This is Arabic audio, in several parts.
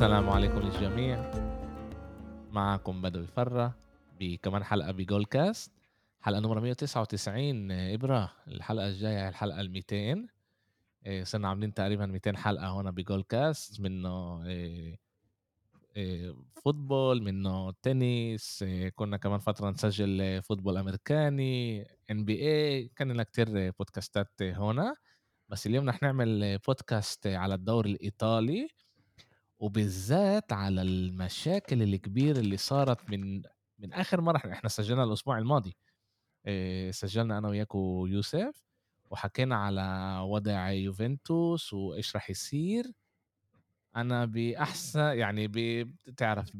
السلام عليكم للجميع. معكم بدوي فرة بكمان حلقة بجول كاست حلقة نمرة 199 إبرة، الحلقة الجاية الحلقة ال 200 إيه، صرنا عاملين تقريبا 200 حلقة هون بجول كاست منه إيه، إيه، football منه تنس كنا كمان فترة نسجل football أمريكاني إن بي اي كان لنا كتير podcastات هنا. بس اليوم رح نعمل بودكاست على الدوري الإيطالي. وبالذات على المشاكل الكبيرة اللي صارت من من آخر مرة. إحنا سجلنا الأسبوع الماضي. آه، سجلنا أنا وياكو يوسف وحكينا على وضع يوفنتوس وإيش راح يصير. أنا بأحسن يعني بتعرف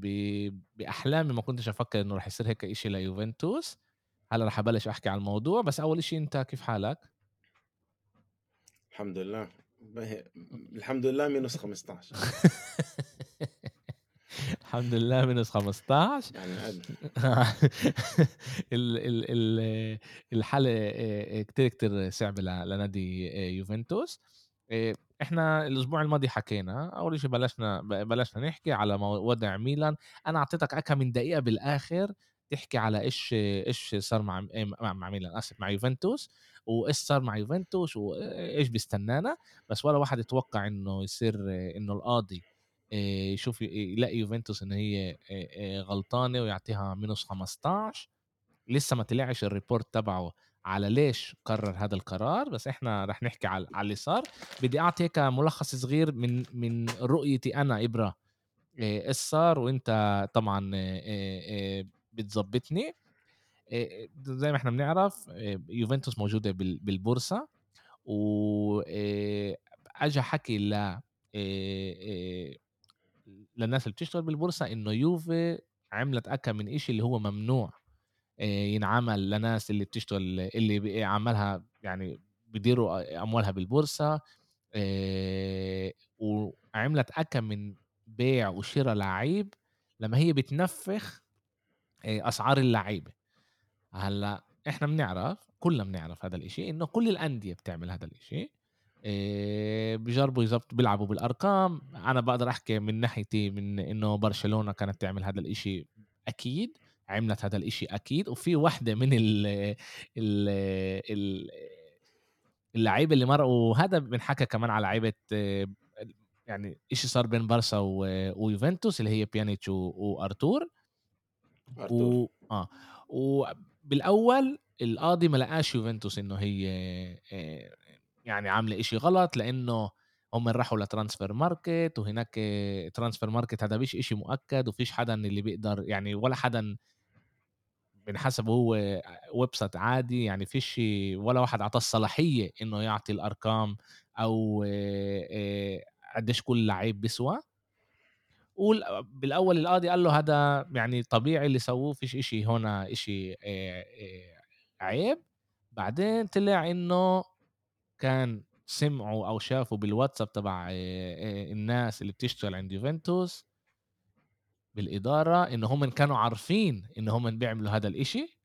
بأحلامي ما كنتش أفكر إنه راح يصير هيك إشي ليوفنتوس. هلا راح أبلش أحكي على الموضوع. بس أول إشي أنت كيف حالك؟ الحمد لله. الحمد لله مينوس 15 الحمد لله مينوس 15 يعني ال ال ال الحاله كتير كتير صعبه لنادي يوفنتوس. إحنا الأسبوع الماضي حكينا أول شيء بلشنا بلشنا نحكي على وضع ميلان. أنا أعطيتك اكم من دقيقة بالآخر تحكي على إيش إيش صار مع مع ميلان آسف مع يوفنتوس. وايش صار مع يوفنتوس وايش بيستنانا بس ولا واحد يتوقع إنه يصير إنه القاضي يشوف يلاقي يوفنتوس إن هي غلطانة ويعطيها مينوس 15 لسه ما طلعش الريبورت تبعه على ليش قرر هذا القرار بس إحنا رح نحكي على اللي صار. بدي أعطي هيك ملخص صغير من من رؤيتي أنا إبرة إيش صار وإنت طبعا بتظبطني. زي ما إحنا بنعرف يوفنتوس موجودة بالبورصة و اجى حكي ل للناس اللي بتشتغل بالبورصة إنه يوفي عملت أكا من إشي اللي هو ممنوع ينعمل لناس اللي بتشتغل اللي عملها يعني بيديروا أموالها بالبورصة وعملت أكا من بيع وشراء لعيب لما هي بتنفخ أسعار اللعيبة. هلأ إحنا بنعرف كلنا بنعرف هذا الإشي إنه كل الأندية بتعمل هذا الإشي إيه بجربوا يزبط بيلعبوا بالأرقام. أنا بقدر أحكي من ناحيتي من إنه برشلونة كانت تعمل هذا الإشي أكيد عملت هذا الإشي أكيد. وفي واحدة من ال ال ال اللعيبة اللي مرقوا وهذا بنحكى كمان على لعيبة يعني إشي صار بين بارسا ويوفنتوس اللي هي بيانيتش وأرتور. أرتور. و... آه. وبالاول القاضي ما لقاش يوفنتوس إنه هي يعني عاملة إشي غلط لأنه هم راحوا ل transfer market وهناك transfer market هذا مش إشي مؤكد وفيش حدا اللي بيقدر يعني ولا حدا بنحسب هو website عادي يعني فيش ولا واحد أعطاه الصلاحية إنه يعطي الأرقام أو قديش كل لعيب بيسوى. بالأول القاضي قال له هذا يعني طبيعي اللي سووه فيش إشي هنا إشي عيب. بعدين طلع إنه كان سمعوا أو شافوا بالواتساب تبع الناس اللي بتشتغل عند يوفنتوس بالإدارة إنه هم كانوا عارفين إن هم بيعملوا هذا الإشي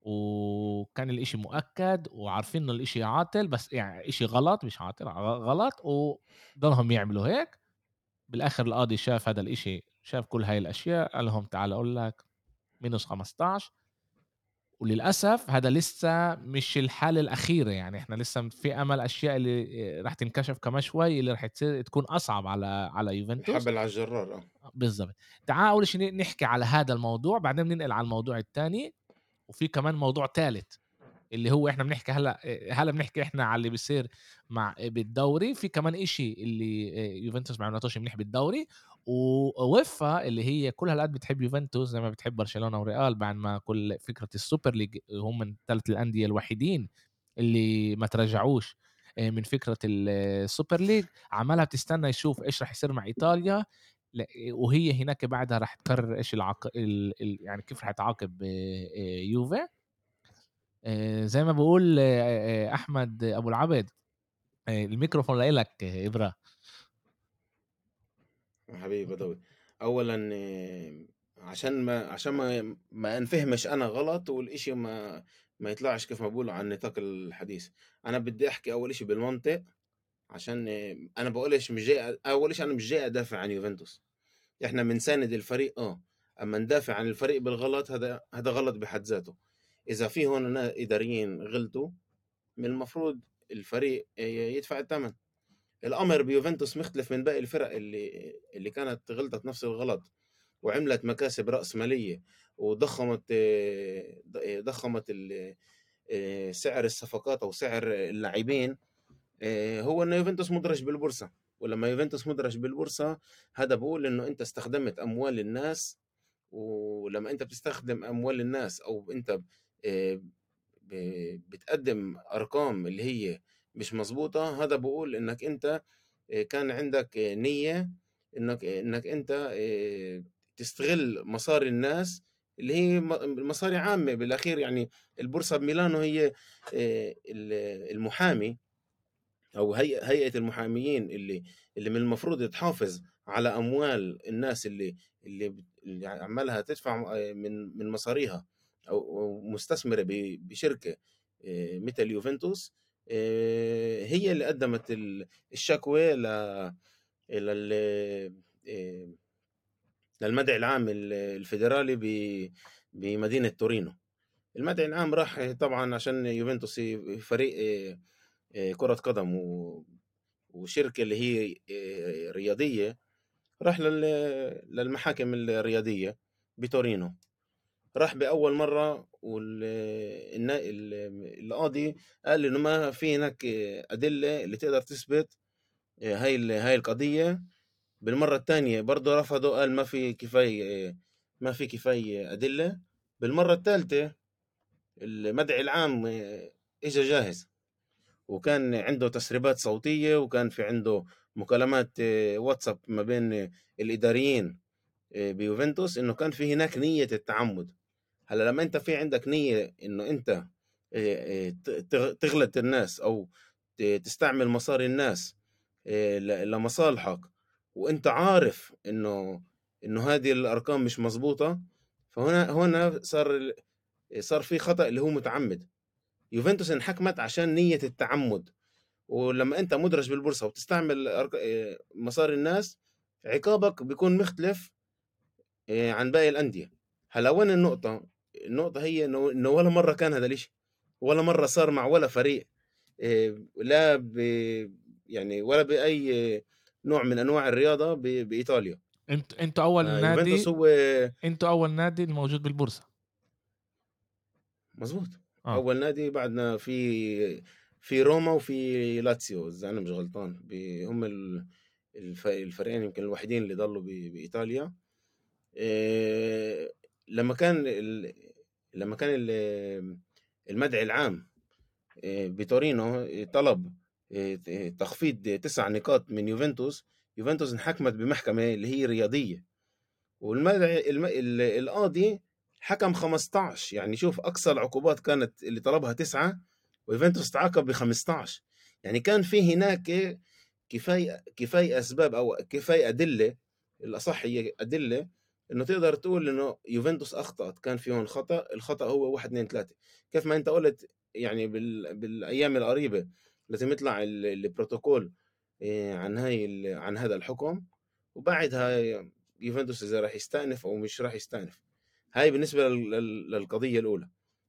وكان الإشي مؤكد وعارفين إنه الإشي عاطل بس يعني إشي غلط مش عاطل غلط وضلهم يعملوا هيك. بالآخر القاضي شاف هذا الإشي شاف كل هاي الأشياء قال لهم تعال أقول لك مينوس 15 وللأسف هذا لسه مش الحالة الأخيرة يعني إحنا لسه في أمل أشياء اللي راح تنكشف كمان شوي اللي راح تصير تكون أصعب على على يوفنتوس. حبل على الجرار آه. بالضبط. تعال أول شيء نحكي على هذا الموضوع بعدين ننقل على الموضوع الثاني وفي كمان موضوع ثالث اللي هو إحنا بنحكي هلأ هلأ بنحكي إحنا على اللي بيصير مع بالدوري في كمان إشي اللي يوفنتوس ما عملتوش منيح بالدوري ووفا اللي هي كل هالقد بتحب يوفنتوس زي ما بتحب برشلونة وريال بعد ما كل فكرة ال Super League هم من ثلاث الأندية الوحيدين اللي ما تراجعوش من فكرة ال Super League عمالها بتستنى يشوف إيش راح يصير مع إيطاليا وهي هناك بعدها راح تقرر إيش العق... ال... يعني كيف راح تعاقب يوفي. زي ما بقول أحمد أبو العبد الميكروفون لك إبرة. حبيبي بدوي. اولا عشان ما عشان ما ما أنفهمش أنا غلط والإشي ما ما يطلعش كيف ما بقولوا عن نطاق الحديث. أنا بدي أحكي أول إشي بالمنطق عشان أنا بقولش مش جاي أول شيء أنا مش جاي أدافع عن يوفنتوس. إحنا بنساند الفريق آه، أمّا ندافع عن الفريق بالغلط هذا هذا غلط بحد ذاته، إذا في هون نا إداريين غلطوا من المفروض الفريق يدفع الثمن، الأمر بيوفنتوس مختلف من باقي الفرق اللي اللي كانت غلطت نفس الغلط وعملت مكاسب رأسمالية وضخّمت ض ضخّمت آآ سعر الصفقات أو سعر اللاعبين. آآ هو إنه يوفنتوس مُدرج بالبورصة، ولمّا يوفنتوس مُدرج بالبورصة هذا بيقول إنه أنت استخدمت أموال الناس، ولمّا أنت بتستخدم أموال الناس آآ ب بتقدّم أرقام اللي هي مش مضبوطة، هذا بيقول إنك أنت آآ كان عندك نيّة إنك إنك أنت آآ تستغل مصاري الناس اللي هي مصاري عامة. بالأخير يعني البورصة بميلانو هي المحامي أو هيئ هيئة المحاميين اللي اللي من المفروض تحافظ على أموال الناس اللي اللي عمّالها تدفع من من مصاريها. أو أو مستثمرة ب بشركة آآ مثل يوفنتوس آآ هي اللي قدّمت ال الشكوى ل لل آآ للمدعي العام ال الفيدرالي ب بمدينة تورينو، المدعي العام راح طبعًا عشان يوفنتوس فريق كرة قدم وشركة اللي هي رياضية، راح لل للمحاكم الرياضية بتورينو، راح بأول مرّة وال النا ال القاضي قال إنه ما في هناك أدلة اللي تقدر تثبت آآ هاي هاي القضية، بالمرّة التانية برضه رفضوا قال ما في كفاية ما في كفاية أدلة، بالمرّة التالتة المدعي العام إجا جاهز، وكان عنده تسريبات صوتية وكان في عنده مكالمات واتساب ما بين الإداريين آآ بيوفنتوس إنه كان في هناك نية التعمُّد، هلّأ لمّا أنت في عندك نية إنه أنت آآ آآ ت تغ تغلط الناس ت تستعمل مصاري الناس لمصالحك وأنت عارف إنه إنه هذه الأرقام مش مضبوطة، فهنا هنا صار صار في خطأ اللي هو متعمِّد، يوفنتوس انحكمت عشان نية التعمُّد، ولمّا أنت مُدرج أرق آآ مصاري الناس، عقابك بيكون مختلف عن باقي الأندية، هلّأ وين النقطة؟ النقطة هي إنه ولا مرّة كان هذا الإشي، ولا مرّة صار مع ولا فريق آآ لا ب يعني ولا بأي نوع من أنواع الرياضة ب بإيطاليا. أنتم أنتم أول فيوفنتوس نادي هو أنتم أول نادي الموجود بالبورصة. مضبوط، آه. أول نادي بعدنا في في روما وفي لاتسيو إذا أنا مش غلطان، هم ال الف الفريقين يمكن الوحيدين اللي ضلوا ب بإيطاليا. آآ لمّا كان ال لمّا كان ال المدعي العام آآ بتورينو طلب آآ ت تخفيض 9 نقاط من يوفنتوس، يوفنتوس انحكمت بمحكمة اللي هي رياضية، والمدعي الم ال القاضي حكم 15 يعني شوف أقصى العقوبات كانت اللي طلبها 9 ويوفنتوس تعاقب ب15 يعني كان في هناك كفاية كفاية أسباب أو كفاية أدلة الأصح هي أدلة إنه تقدر تقول إنه يوفنتوس أخطأت، كان في هون خطأ، الخطأ هو 1، 2، 3 كيف ما أنت قُلت يعني بال بالأيام القريبة لازم يطلع ال البروتوكول آآ عن هاي ال عن هذا الحكم، وبعدها يوفنتوس إذا راح يستأنف أو مش راح يستأنف، هاي بالنسبة لل لل للقضية الأولى.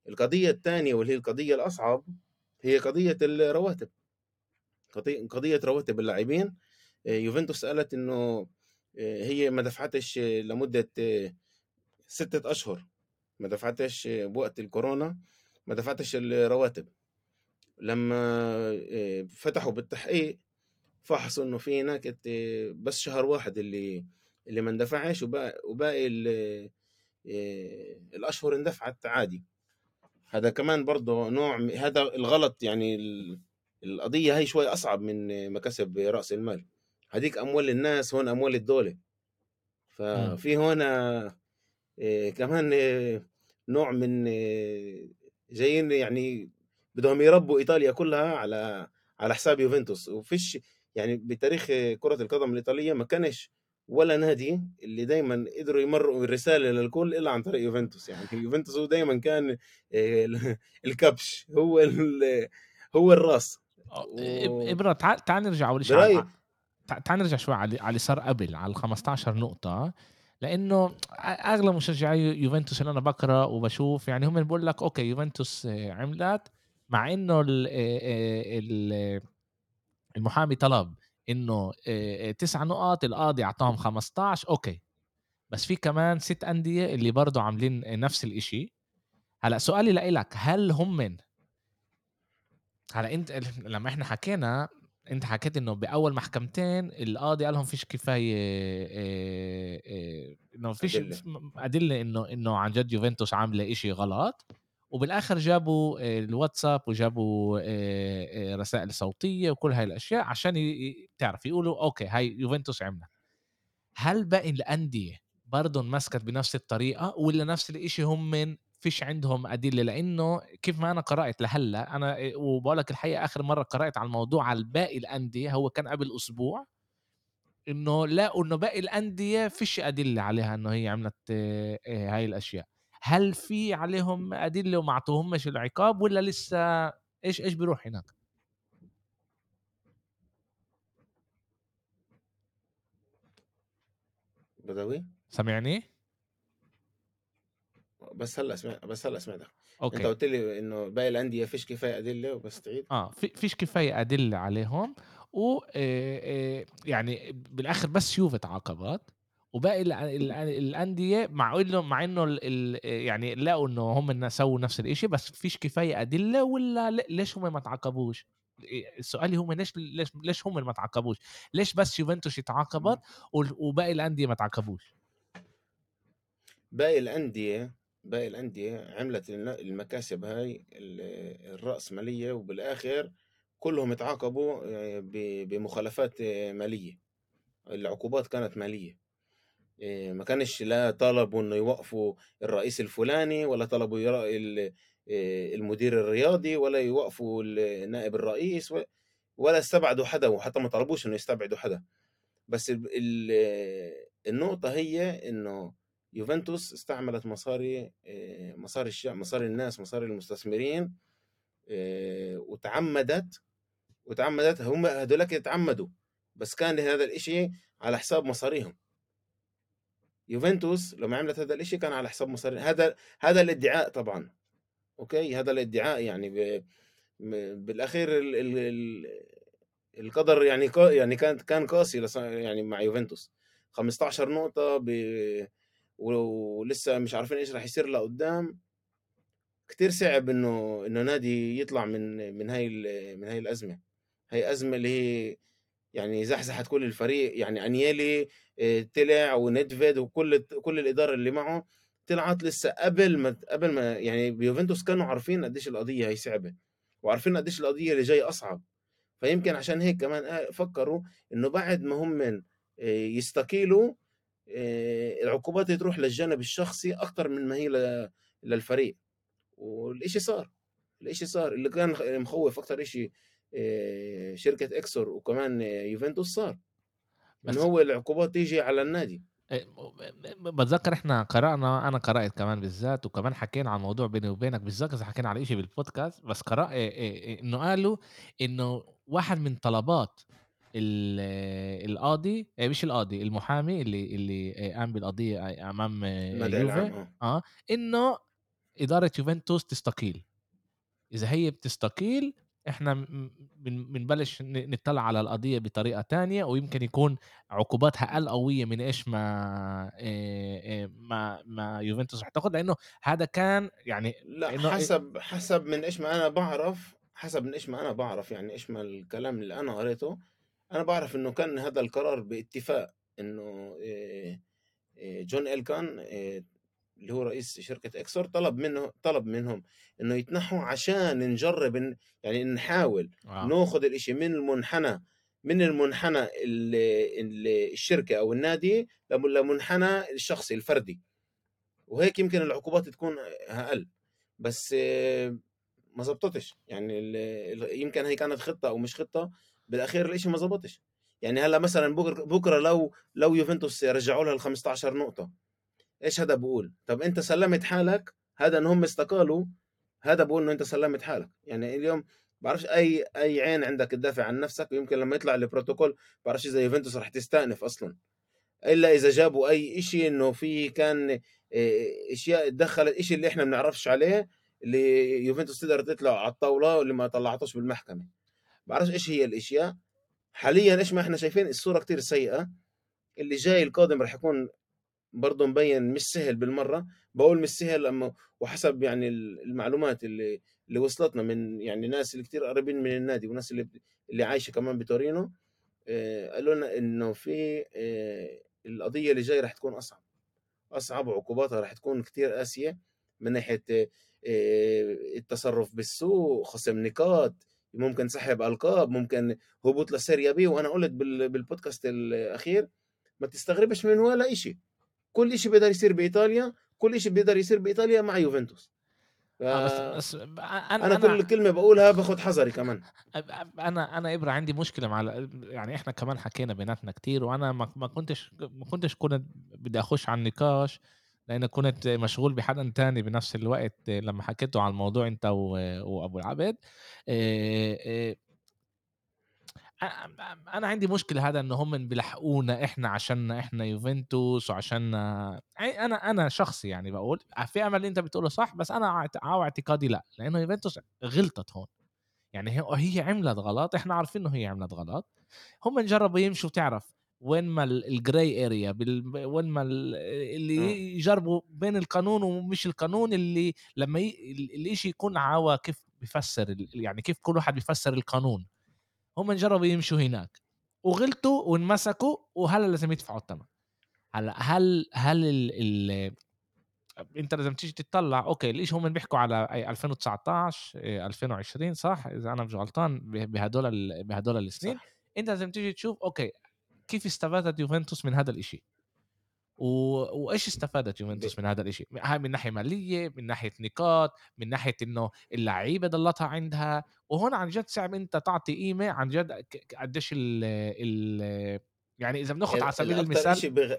القضية التانية واللي هي القضية الأصعب هي قضية الرواتب، قضي قضية رواتب اللاعبين، آآ يوفنتوس قالت آآ هي ما دفعتش لمدة 6 أشهر، ما دفعتش بوقت الكورونا، ما دفعتش الرواتب، لمّا فتحوا بالتحقيق فحصوا إنه في هناك بس شهر واحد اللي اللي ما اندفعش وباقي وباقي ال آآ الأشهر اندفعت عادي، هذا كمان برضه نوع هذا الغلط يعني ال القضية هي شوي أصعب من مكاسب رأس المال، هاديك أموال الناس هون أموال الدولة، إمم. ففي هنا آآ كمان نوع من جايين يعني بدهم يربّوا إيطاليا كلها على على حساب يوفنتوس، وفيش يعني بتاريخ كرة القدم الإيطالية ما كانش ولا نادي اللي دايمًا قدروا يمرّقوا الرسالة للكل إلا عن طريق يوفنتوس، يعني يوفنتوس هو دايمًا كان الكبش هو هو الراس. آه و إبرة تعال تعال نرجع أول شي تعال نرجع شوي على اللي صار قبل على ال15 نقطة، لإنه أ أغلب مشجعي يوفنتوس اللي أنا باقرا وباشوف يعني هم بيقول لك okay يوفنتوس عملت مع إنه ال آآ ال المحامي طلب إنه آآ 9 نقط، القاضي أعطاهم 15 okay، بس في كمان 6 أندية اللي برضه عاملين نفس الإشي، هلأ سؤالي لإلك هل هُمن هلأ أنت لمّا إحنا حكينا أنت حكيت إنه بأول محكمتين القاضي قال لهم فيش آآ آآ إنه ما فيش م أدلة إنه إنه عن جد يوفنتوس عاملة إشي غلط، وبالآخر جابوا آآ الواتساب وجابوا آآ رسائل صوتية وكل هاي الأشياء عشان تعرف يقولوا أوكي هاي يوفنتوس عملت. هل باقي الأندية برضه انمسكت بنفس الطريقة والّا نفس الإشي هُمن فيش عندهم أدلة؟ لإنه كيف ما أنا قرأت لهلّأ أنا آآ وباقول لك الحقيقة آخر مرّة قرأت على الموضوع على باقي الأندية هو كان قبل أسبوع، إنه لقوا إنه باقي الأندية فيش أدلة عليها إنه هي عملت آآ هاي الأشياء. هل في عليهم أدلة وما أعطوهمش العقاب والّا لسه إيش إيش بيروح هناك؟ بدوي؟ سامعني؟ بس هلأ سمع بس هلأ سمعتك، أنت أوكي. قُلت لي إنه باقي الأندية فيش كفاية أدلة وبس تعيد؟ آه، في فيش كفاية أدلة عليهم و آآ آآ يعني بالآخر بس يوفي تعاقبت وباقي الأندية مع إنه مع ال يعني لقوا إنه هم سووا نفس الإشي بس فيش كفاية أدلة والّا ل ليش هم ما تعاقبوش؟ آآ سؤالي هو ليش ليش ليش هم ما تعاقبوش؟ ليش بس يوفنتوس اتعاقبت وال وباقي الأندية ما تعاقبوش؟ باقي الأندية باقي الأندية عملت المكاسب هاي ال الرأسمالية وبالآخر كلّهم اتعاقبوا ب بمخالفات مالية، العقوبات كانت مالية، آآ ما كانش لا طلبوا إنه يوقفوا الرئيس الفلاني ولا طلبوا المدير الرياضي ولا يوقفوا نائب الرئيس ولا استبعدوا حدا وحتى ما طلبوش إنه يستبعدوا حدا، بس ال ال النقطة هي إنه يوفنتوس استعملت مصاري آآ مصاري الشعب مصاري الناس مصاري المستثمرين آآ وتعمدت وتعمدت هم هدولاك اتعمدوا بس كان هذا الإشي على حساب مصاريهم. يوفنتوس لمّا عملت هذا الإشي كان على حساب مصاري هذا هذا الادعاء طبعًا، أوكي، هذا الادعاء يعني ب م بالأخير ال ال ال القدر يعني يعني كان كان قاسي يعني مع يوفنتوس، 15 نقطة ب ولسه مش عارفين إيش راح يصير لقدّام. كتير صعب إنه إنه نادي يطلع من من هاي من هاي الأزمة، هاي أزمة اللي هي يعني زحزحت كل الفريق، يعني أنييلي آآ طلع وندفيد وكل كل الإدارة اللي معه طلعت لسه قبل ما قبل ما يعني بيوفنتوس كانوا عارفين قديش القضية هي صعبة، وعارفين قديش القضية اللي جاية أصعب، فيمكن عشان هيك كمان آآ فكّروا إنه بعد ما هُمن آآ يستقيلوا العقوبات تروح للجانب الشخصي أكتر من ما هي للفريق، والإشي صار، الإشي صار، اللي كان مخوّف أكتر إشي آآ شركة إكسور وكمان يوفنتوس صار، إنه هو العقوبات تيجي على النادي. آآ ب باتذكّر إحنا قرأنا أنا قرأت كمان بالذات وكمان حكينا عن الموضوع بيني وبينك، إذا حكينا على إشي بالبودكاست بس قرأ إنه قالوا إنه واحد من طلبات القاضي آآ مش القاضي، المحامي اللي اللي آآ قام أمام المدعي العام يوفي آه. آه، إنه إدارة يوفنتوس تستقيل، إذا هي بتستقيل بن بنبلش نطّلع على القضية بطريقة تانية ويمكن يكون عقوباتها أقل قوية من إيش ما ما ما يوفنتوس رح تاخد، لإنه هذا كان يعني لإنه آآ حسب حسب من إيش ما أنا باعرف حسب من إيش ما أنا باعرف يعني إيش ما الكلام اللي أنا قريته، أنا باعرف إنه كان هذا القرار باتفاق إنه آآ آآ جون إلكان آآ اللي هو رئيس شركة إكسور طلب منه طلب منهم إنه يتنحوا عشان نجرب ن يعني نحاول آه. ناخد الإشي من المنحنى من المنحنى ال ال الشركة أو النادي لم لمنحنى الشخصي الفردي، وهيك يمكن العقوبات تكون أقل، بس ما زبطتش، يعني يمكن هي كانت خطة أو مش خطة، بالأخير الإشي ما زبطش، يعني هلّأ مثلًا بكر بكرة لو لو يوفنتوس رجعوا لها ال15 نقطة، إيش هذا بيقول؟ طب أنت سلّمت حالك، هذا إن هم استقالوا، هذا بيقول إنه أنت سلّمت حالك، يعني اليوم بعرفش أي أي عين عندك تدافع عن نفسك ويمكن لما يطلع البروتوكول بعرفش إذا يوفنتوس رح تستأنف أصلا. إلا إذا جابوا أي شيء إنه في كان آه، إشياء دخلت شيء اللي إحنا ما بنعرفش عليه اللي يوفنتوس تقدر تطلع على الطاولة واللي ما طلعتوش بالمحكمة. بعرفش إيش هي الأشياء. حاليا إيش ما إحنا شايفين الصورة كتير سيئة. اللي جاي القادم رح يكون برضه مبين مش سهل بالمرة. بقول مش سهل أما وحسب يعني المعلومات اللي اللي وصلتنا من يعني ناس اللي كتير قريبين من النادي وناس اللي اللي عايشة كمان بتورينو. آه، قالوا لنا إنه في آه، القضية اللي جاي رح تكون أصعب. أصعب وعقوباتها رح تكون كتير قاسية من ناحية آه، التصرف بالسوق خصم نقاط ممكن سحب ألقاب ممكن هبوط لسيريا بي وأنا قلت بالبودكاست الأخير ما تستغربش من ولا شيء كل شيء بيقدر يصير بإيطاليا كل شيء بيقدر يصير بإيطاليا مع يوفنتوس. آه بس, بس أنا, أنا كل كلمة بقولها باخذ حذري كمان. أنا أنا إبرة عندي مشكلة مع يعني إحنا كمان حكينا بيناتنا كتير وأنا ما كنتش ما كنتش كنت بدي أخش على النقاش. لأن كنت مشغول بحدا تاني بنفس الوقت لما حكيته عن الموضوع أنت وأبو العبد أنا عندي مشكلة هذا ان هم بيلحقونا إحنا عشان إحنا يوفنتوس وعشان أنا أنا شخصي يعني بقول في أمل اللي أنت بتقوله صح بس أنا اعتقادي لا لأنه يوفنتوس غلطت هون. يعني هي عملت غلط إحنا عارفين إنه هي عملت غلط. هم جربوا يمشوا تعرف وين ما الجراي اريا وين ما اللي آه. يجربوا بين القانون ومش القانون اللي لما ي... الإشي يكون عوا كيف بيفسر يعني كيف كل واحد بيفسر القانون. هم جربوا يمشوا هناك. وغلطوا وانمسكوا وهلا لازم يدفعوا الثمن. هلا هل هل ال ال انت لازم تيجي تطلع okay ليش هم بيحكوا على 2019 2020 صح؟ إذا أنا مش غلطان بهدول بهدول السنين. صح. انت لازم تيجي تشوف okay كيف استفادت يوفنتوس من هذا الإشي؟ و... وإيش استفادت يوفنتوس من هذا الشيء؟ هاي من ناحية مالية، من ناحية نقاط، من ناحية إنه اللعيبة ضلتها عندها، وهون عن جد صعب أنت تعطي قيمة عن جد قديش ال ال يعني إذا بناخذ على سبيل المثال بغ...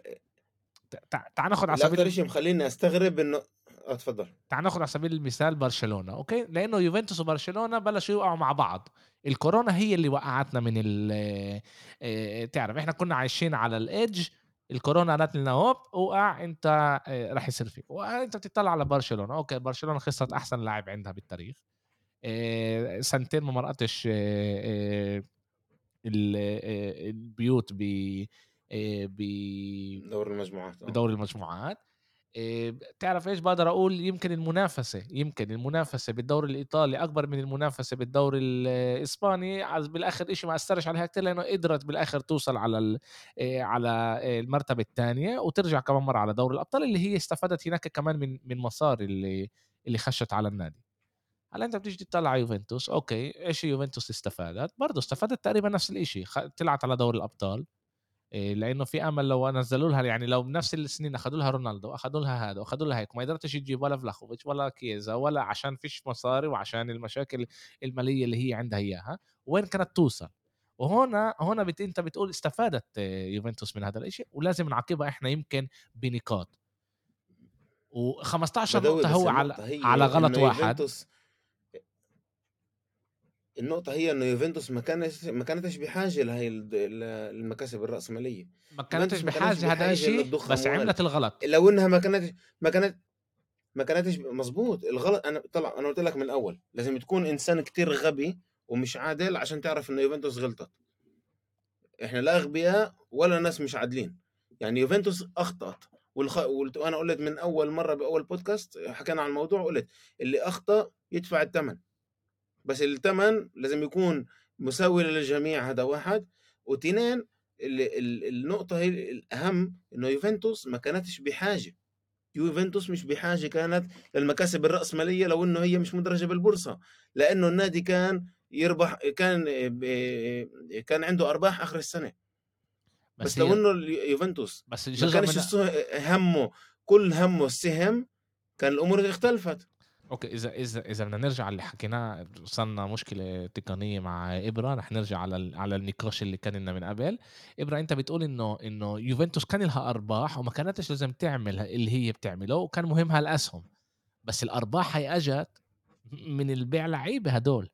تعال ناخذ على سبيل شيء مخليني أستغرب إنه اتفضل آه، تعال ناخذ على سبيل المثال برشلونة okay؟ لأنه يوفنتوس وبرشلونة بلشوا يوقعوا مع بعض. الكورونا هي اللي وقعتنا من ال آه، تعرف إحنا كنا عايشين على ال edge الكورونا قالت لنا هوب وقع أنت آه، راح يصير فيك. وأنت بتطلع على برشلونة okay برشلونة خسرت أحسن لاعب عندها بالتاريخ. سنتين ما مرقتش البيوت ب بدور المجموعات بدور المجموعات. تعرف إيش بقدر أقول؟ يمكن المنافسة يمكن المنافسة بالدوري الإيطالي أكبر من المنافسة بالدوري الإسباني. بالآخر شيء ما أثرش عليها كثير لأنه قدرت بالآخر توصل على على المرتبة الثانية وترجع كمان مرة على دوري الأبطال اللي هي استفادت هناك كمان من من مصاري اللي اللي خشت على النادي. هلأ أنت بتيجي تطلع على يوفنتوس أوكي إيش يوفنتوس استفادت؟ برضه استفادت تقريبا نفس الشيء طلعت على دوري الأبطال. لأنه في أمل لو نزلوا لها يعني لو بنفس السنين أخذوا لها رونالدو اخذوا لها هذا وأخذوا لها هيك ما قدرتش تجيب ولا فلاخوفيتش ولا كيزا ولا عشان فيش مصاري وعشان المشاكل المالية اللي هي عندها إياها وين كانت توصل؟ وهنا هنا بت أنت بتقول استفادت يوفنتوس من هذا الشيء ولازم نعاقبها إحنا يمكن بنقاط. و15 نقطة هو على على غلط واحد. النقطة هي إنه يوفنتوس ما كانت ما كانتش بحاجة لهي المكاسب الرأسمالية. ما كانتش بحاجة هذا الشيء بس عملت الغلط. لو انها ما كانت ما كانت ما كانتش مظبوط. الغلط أنا طلع أنا قلت لك من الأول لازم تكون إنسان كتير غبي ومش عادل عشان تعرف إنه يوفنتوس غلطت. إحنا لا أغبياء ولا ناس مش عادلين. يعني يوفنتوس أخطأت. والخ... وأنا قلت من أول مرة بأول بودكاست حكينا عن الموضوع قلت اللي أخطأ يدفع الثمن بس الثمن لازم يكون مساوي للجميع هذا واحد. واثنين النقطة هي الأهم إنه يوفنتوس ما كانتش بحاجة. يوفنتوس مش بحاجة كانت للمكاسب الرأسمالية لو إنه هي مش مدرجة بالبورصة. لأنه النادي كان يربح كان كان عنده أرباح آخر السنة. بس, بس لو إنه يوفنتوس بس ما كانش من... همه كل همه السهم كان الأمور اختلفت. أوكي إذا إذا إذا بدنا نرجع اللي حكيناه وصلنا مشكلة تقنية مع إبرة رح نرجع على على النقاش اللي كان لنا من قبل. إبرة أنت بتقول إنه إنه يوفنتوس كان لها أرباح وما كانتش لازم تعمل اللي هي بتعمله وكان مهمها الاسهم بس الأرباح هي أجت من البيع لعيبة هدول.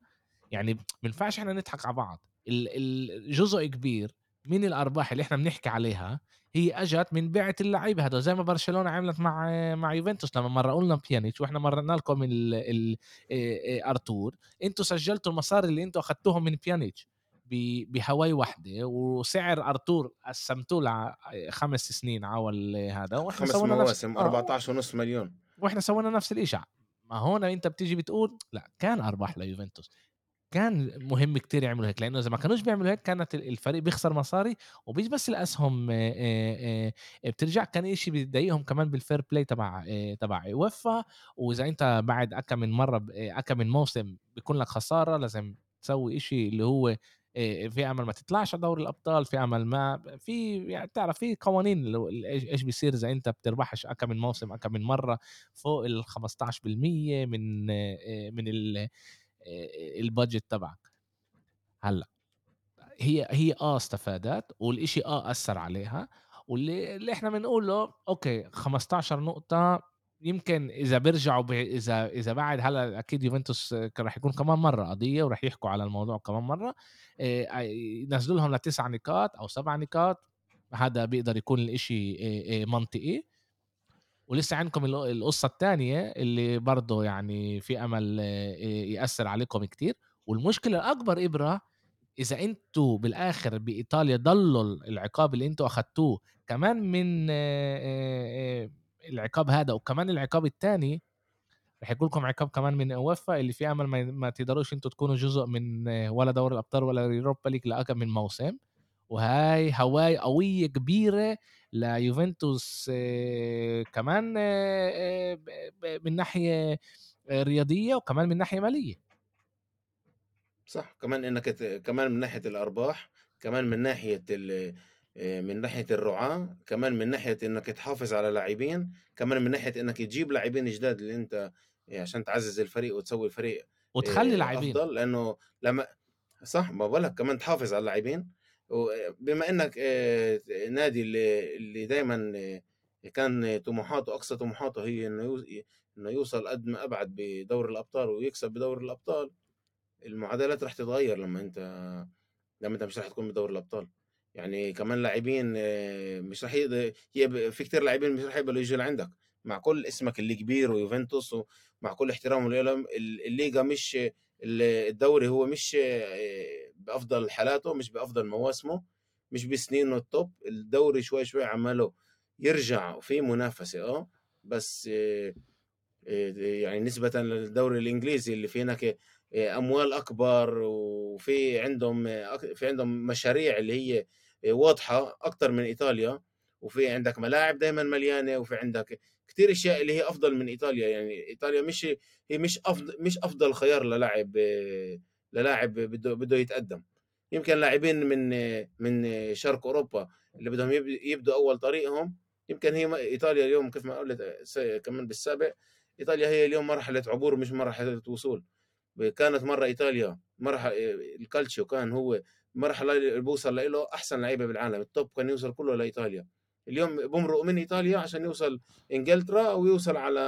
يعني ما إحنا نضحك على بعض. ال ال جزء كبير من الأرباح اللي إحنا بنحكي عليها هي أجت من بيعة اللعيبة هدول زي ما برشلونة عملت مع مع يوفنتوس لما مرقوا لنا بيانيتش وإحنا مرقنا لكم ال ال آآ أرتور. أنتم سجلتوا المصاري اللي أنتم أخدتوهم من بيانيتش بهواي وحدة وسعر أرتور قسمتوه ل خمس سنين عاول هذا وإحنا خمس مواسم 14.5 مليون. وإحنا سوينا نفس الشيء ما هون أنت بتيجي بتقول لا كان أرباح ليوفنتوس. كان مهم كتير يعملوا هيك لأنه إذا ما كانوش بيعملوا هيك كانت الفريق بيخسر مصاري ومش بس الاسهم بترجع. كان شيء بيضايقهم كمان بال fair play تبع تبع وفا وإذا أنت بعد اكم من مرة اكم من موسم بيكون لك خسارة لازم تسوي شيء اللي هو في أمل ما تطلعش على دوري الأبطال في أمل ما في يعني تعرف في قوانين إيش بيصير إذا أنت بتربحش اكم من موسم اكم من مرة فوق ال 15% من من البادجت تبعك. هلأ هي هي آه استفادت والإشي آه أثر عليها واللي اللي إحنا بنقوله أوكي 15 نقطة يمكن إذا بيرجعوا ب... إذا إذا بعد هلأ أكيد يوفنتوس راح يكون كمان مرة قضية وراح يحكوا على الموضوع كمان مرة. ينزلوا لهم لتسع نقاط أو سبع نقاط هذا بيقدر يكون الإشي منطقي. ولسه عندكم القصة الثانية اللي برضه يعني في أمل يأثر عليكم كتير. والمشكلة الأكبر إبرة إذا أنتوا بالآخر بإيطاليا ضلوا العقاب اللي أنتوا أخدتوه كمان من العقاب هذا وكمان العقاب الثاني رح يقول لكم عقاب كمان من أوفا اللي في أمل ما, تقدروش أنتوا تكونوا جزء من ولا دوري الأبطال ولا يوروبا ليج لاكثر من موسم. وهاي هواي قوية كبيرة ليوفنتوس كمان من ناحية رياضية وكمان من ناحية مالية. صح كمان إنك كمان من ناحية الأرباح كمان من ناحية من ناحية الرعاة كمان من ناحية إنك تحافظ على لاعبين كمان من ناحية إنك تجيب لاعبين جداد اللي أنت عشان تعزز الفريق وتسوي الفريق وتخلي لاعبين. أفضل لأنه لما صح ما بقولك كمان تحافظ على اللاعبين. وبما إنك نادي اللي اللي دايما كان طموحاته أقصى طموحاته هي إنه إنه يوصل قد ما أبعد بدور الأبطال ويكسب بدور الأبطال. المعادلات راح تتغير لما أنت لما أنت مش راح تكون بدور الأبطال. يعني كمان لاعبين مش راح هي في كتير لاعبين مش راح يقبلوا يجوا لعندك. مع كل اسمك اللي كبير ويوفنتوس ومع كل احترامه الليجا مش الدوري هو مش بأفضل حالاته مش بأفضل مواسمه مش بسنينه التوب. الدوري شوي شوي عماله يرجع في منافسة آه بس يعني نسبة للدوري الإنجليزي اللي في هناك أموال أكبر وفي عندهم في عندهم مشاريع اللي هي واضحة أكثر من إيطاليا. وفي عندك ملاعب دائما مليانة وفي عندك كثير أشياء اللي هي أفضل من إيطاليا يعني إيطاليا مش هي مش افضل مش أفضل خيار للاعب للاعب بده بده يتقدم. يمكن لاعبين من من شرق أوروبا اللي بدهم يبدوا أول طريقهم يمكن هي إيطاليا اليوم كيف ما قلت كمان بالسابق إيطاليا هي اليوم مرحلة عبور مش مرحلة وصول. كانت مرة إيطاليا مرحله الكالتشيو كان هو مرحلة اللي بوصل له أحسن لعيبة بالعالم ال top كان يوصل كله لإيطاليا. اليوم بمرق من إيطاليا عشان يوصل إنجلترا ويوصل على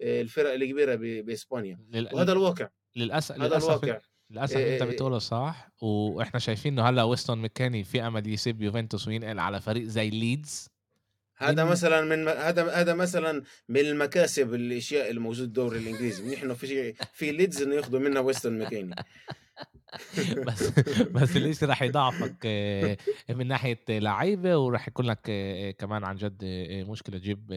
آه، الفرق الكبيرة بإسبانيا. لل... وهذا الواقع. للأسف هذا للأسف الواقع. للأسف إيه أنت إيه، إيه. بتقوله صح وإحنا شايفين إنه هلأ ويستون ميكاني في أمل يسيب يوفنتوس وينقل على فريق زي ليدز. هذا مثلا من هذا هذا مثلا من المكاسب الأشياء الموجود الدوري الإنجليزي. نحن في في ليدز إنه ياخذوا منا ويستون ميكاني. بس بس ليش راح يضعفك آه، من ناحية لعيبة وراح يكون لك آه، كمان عن جد آه، مشكلة تجيب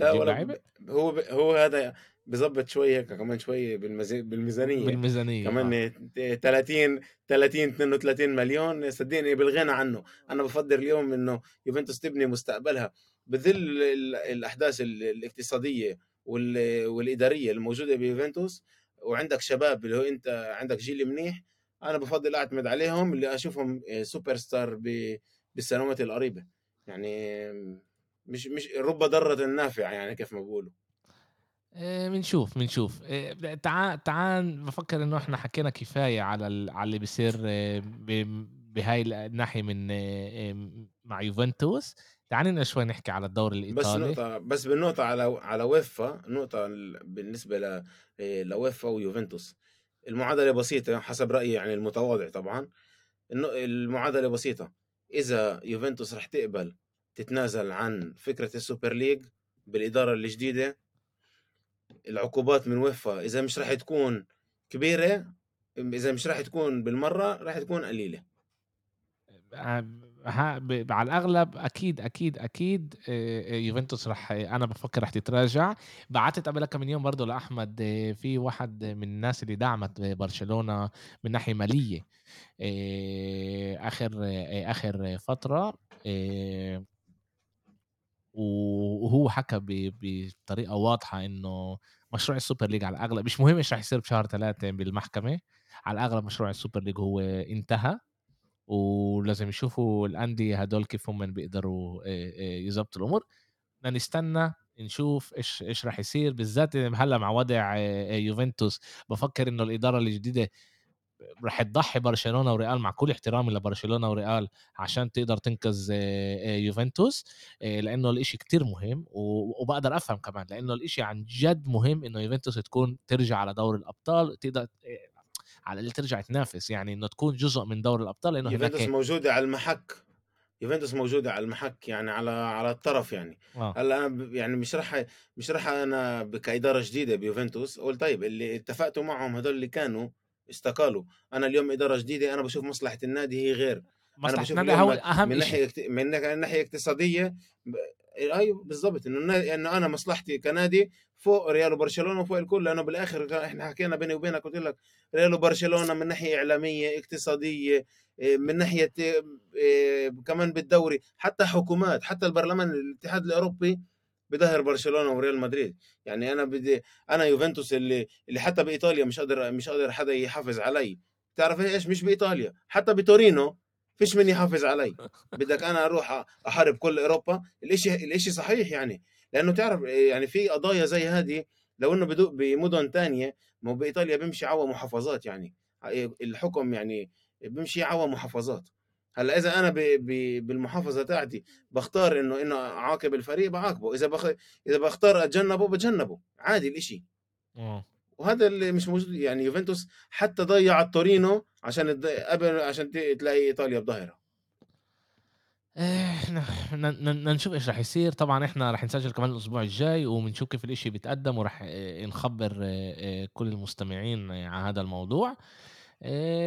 لعيبة؟ هو هو هذا بظبط شوية كمان شوية بالميزانية. بالميزانية كمان 30 30 32 مليون صدقني بالغنى عنه. أنا بفضل اليوم إنه يوفنتوس تبني مستقبلها. بظل الأحداث الاقتصادية والإدارية الموجودة بيوفنتوس وعندك شباب اللي هو انت عندك جيل منيح أنا بفضل أعتمد عليهم اللي أشوفهم super star بالسنوات القريبة. يعني مش مش رب ضرة نافعة يعني كيف ما بقولوا بنشوف بنشوف تعال تعال بفكر إنه إحنا حكينا كفاية على على اللي بيصير بهاي الناحيه من مع يوفنتوس. تعال شوي نحكي على الدوري الإيطالي. بس نقطة بس بالنقطة على على يويفا نقطة بالنسبة ل ليويفا ويوفنتوس. المعادلة بسيطة حسب رأيي يعني المتواضع طبعًا، إنه المعادلة بسيطة، إذا يوفنتوس رح تقبل تتنازل عن فكرة ال Super League بالإدارة الجديدة العقوبات من يويفا إذا مش رح تكون كبيرة إذا مش رح تكون بالمرة رح تكون قليلة. ها ب على الأغلب أكيد، أكيد، أكيد آآ يوفنتوس رح أنا بافكّر رح تتراجع، بعتّت قبلها كام يوم برضه لأحمد في واحد من الناس اللي دعمت برشلونة من آآ آخر آخر فترة آآ وهو حكى بطريقة واضحة إنه مشروع ال Super League على الأغلب مش مهم إيش رح يصير بشهر ثلاثة بالمحكمة، على الأغلب مشروع ال Super League هو انتهى. ولازم يشوفوا الأندية هدول كيف هم بيقدروا يظبطوا الأمور. بدنا نستنى نشوف إيش إيش راح يصير بالذات هلأ مع وضع يوفنتوس. بفكر إنه الإدارة الجديدة راح تضحي برشلونة وريال مع كل احترامي لبرشلونة وريال عشان تقدر تنقذ يوفنتوس لأنه الإشي كتير مهم وبقدر أفهم كمان لأنه الإشي عن جد مهم إنه يوفنتوس تكون ترجع على دور الأبطال تقدر على اللي ترجع تنافس يعني إنه تكون جزء من دوري الأبطال لأنه يوفنتوس هناك موجودة على المحك يوفنتوس موجودة على المحك يعني على على الطرف يعني. آه. هلأ أنا يعني مش راح مش راح أنا كاداره جديدة بيوفنتوس أقول طيب اللي اتفقتوا معهم هذول اللي كانوا استقالوا أنا اليوم إدارة جديدة أنا بشوف مصلحة النادي هي غير. أنا بشوف هو اهم من ناحية من ناحية اقتصادية أيوه بالضبط. إنه انه أنا مصلحتي كنادي فوق ريال وبرشلونة وفوق الكل. لأنه بالآخر إحنا حكينا بيني وبينك قلت لك ريال وبرشلونة من ناحية إعلامية اقتصادية آه، من ناحية آه، كمان بالدوري حتى حكومات حتى البرلمان الاتحاد الأوروبي بظهر برشلونة وريال مدريد. يعني أنا بدي أنا يوفنتوس اللي اللي حتى بإيطاليا مش قادر مش قادر حدا يحافظ علي. تعرف إيش؟ مش بإيطاليا حتى بتورينو فيش من يحافظ علي. بدك أنا أروح أحارب كل أوروبا؟ الإشي الإشي صحيح يعني. لأنه تعرف يعني في قضايا زي هذه لو إنه بدو بمدن تانية مو بإيطاليا بيمشي عوا محافظات يعني. الحكم يعني بيمشي عوا محافظات. هلأ إذا أنا ب... ب... بالمحافظة تاعتي بختار إنه إنه أعاقب الفريق بعاقبه. إذا بخ... إذا بختار أتجنبه بتجنبه. عادي الإشي. آه. وهذا اللي مش موجود يعني يوفنتوس حتى ضيع التورينو عشان قبل عشان تلاقي إيطاليا بظهرها بدنا نشوف إيش راح يصير. طبعا إحنا راح نسجل كمان الأسبوع الجاي وبنشوف كيف الإشي بيتقدم وراح آه، نخبر آه، آه، كل المستمعين على هذا الموضوع.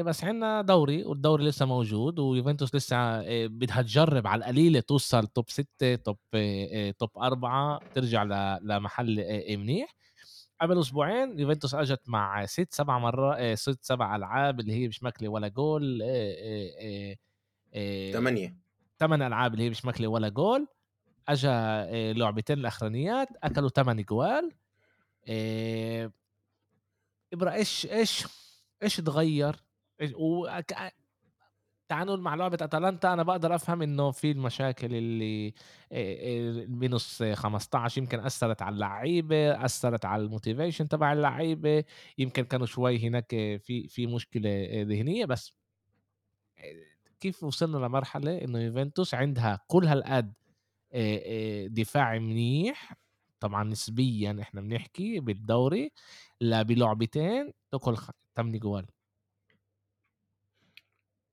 بس عندنا دوري والدوري لسه موجود ويوفنتوس لسه بدها تجرب على القليلة توصل توب ستة توب توب أربعة ترجع لمحل منيح. قبل أسبوعين يوفنتوس أجت مع ست سبع مرات ست سبع ألعاب اللي هي مش ماكلة ولا جول ثمانية ثمان ألعاب اللي هي مش ماكلة ولا جول. اجى لعبتين الأخرانيات أكلوا ثمان جوال. ابرا إيش إيش إيش تغير نقول مع لعبة أتلانتا أنا بقدر أفهم إنه في المشاكل اللي ال minus 15 يمكن أثرت على اللعيبة أثرت على ال motivation تبع اللعيبة يمكن كانوا شوي هناك في في مشكلة ذهنية بس كيف وصلنا لمرحلة إنه يوفنتوس عندها كل هالقد دفاع منيح طبعا نسبيا إحنا بنحكي بالدوري لا بلعبتين تاكل 8 جوال.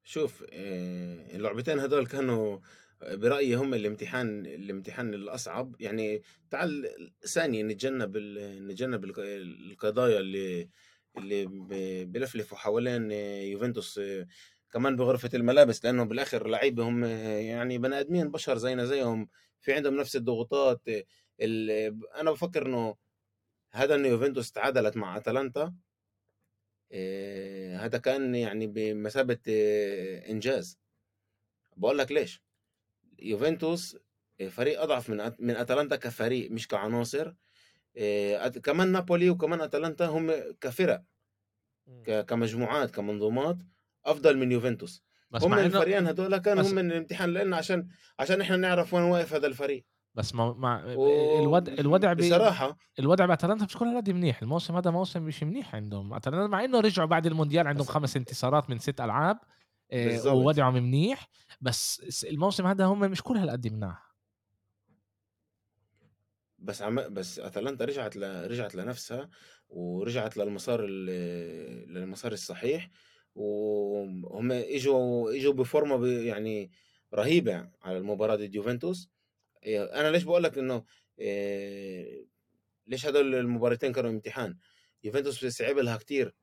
شوف آه، اللعبتين هدول كانوا برأيي هم الامتحان الامتحان الأصعب. يعني تعال ثانية نتجنب نتجنب القضايا اللي اللي بلفلفوا حوالين يوفنتوس كمان بغرفة الملابس لأنه بالآخر لعيبة هم يعني بني آدمين بشر زينا زيهم. في عندهم نفس الضغوطات أنا بفكر إنه هذا إنه يوفنتوس تعادلت مع أتلانتا. هذا كان يعني بمثابة إنجاز. بقول لك ليش؟ يوفنتوس فريق أضعف من من أتلانتا كفريق مش كعناصر. كمان نابولي وكمان أتلانتا هم كفرق كمجموعات كمنظومات أفضل من يوفنتوس. هم الفريقين هذول كانوا هم من الامتحان لنا عشان عشان إحنا نعرف وين واقف هذا الفريق. بس ما مع الوضع الوضع بصراحة. الوضع باتلانتا مش كل هالقد منيح. الموسم هذا موسم مش منيح عندهم. اتلانتا مع إنه رجعوا بعد المونديال عندهم خمس انتصارات من ست ألعاب آه، ووضعهم منيح. بس الموسم هذا هم مش كل هالقد مناح. بس عم بس أتلانتا رجعت ل رجعت لنفسها، ورجعت للمسار ال للمسار الصحيح، وهُم إجوا إجوا بفورمة ب يعني رهيبة على المباراة ضد يوفنتوس، آآ أنا ليش باقول لك إنه آآ ليش هدول المباراتين كانوا امتحان، يوفنتوس صعب لها كتير.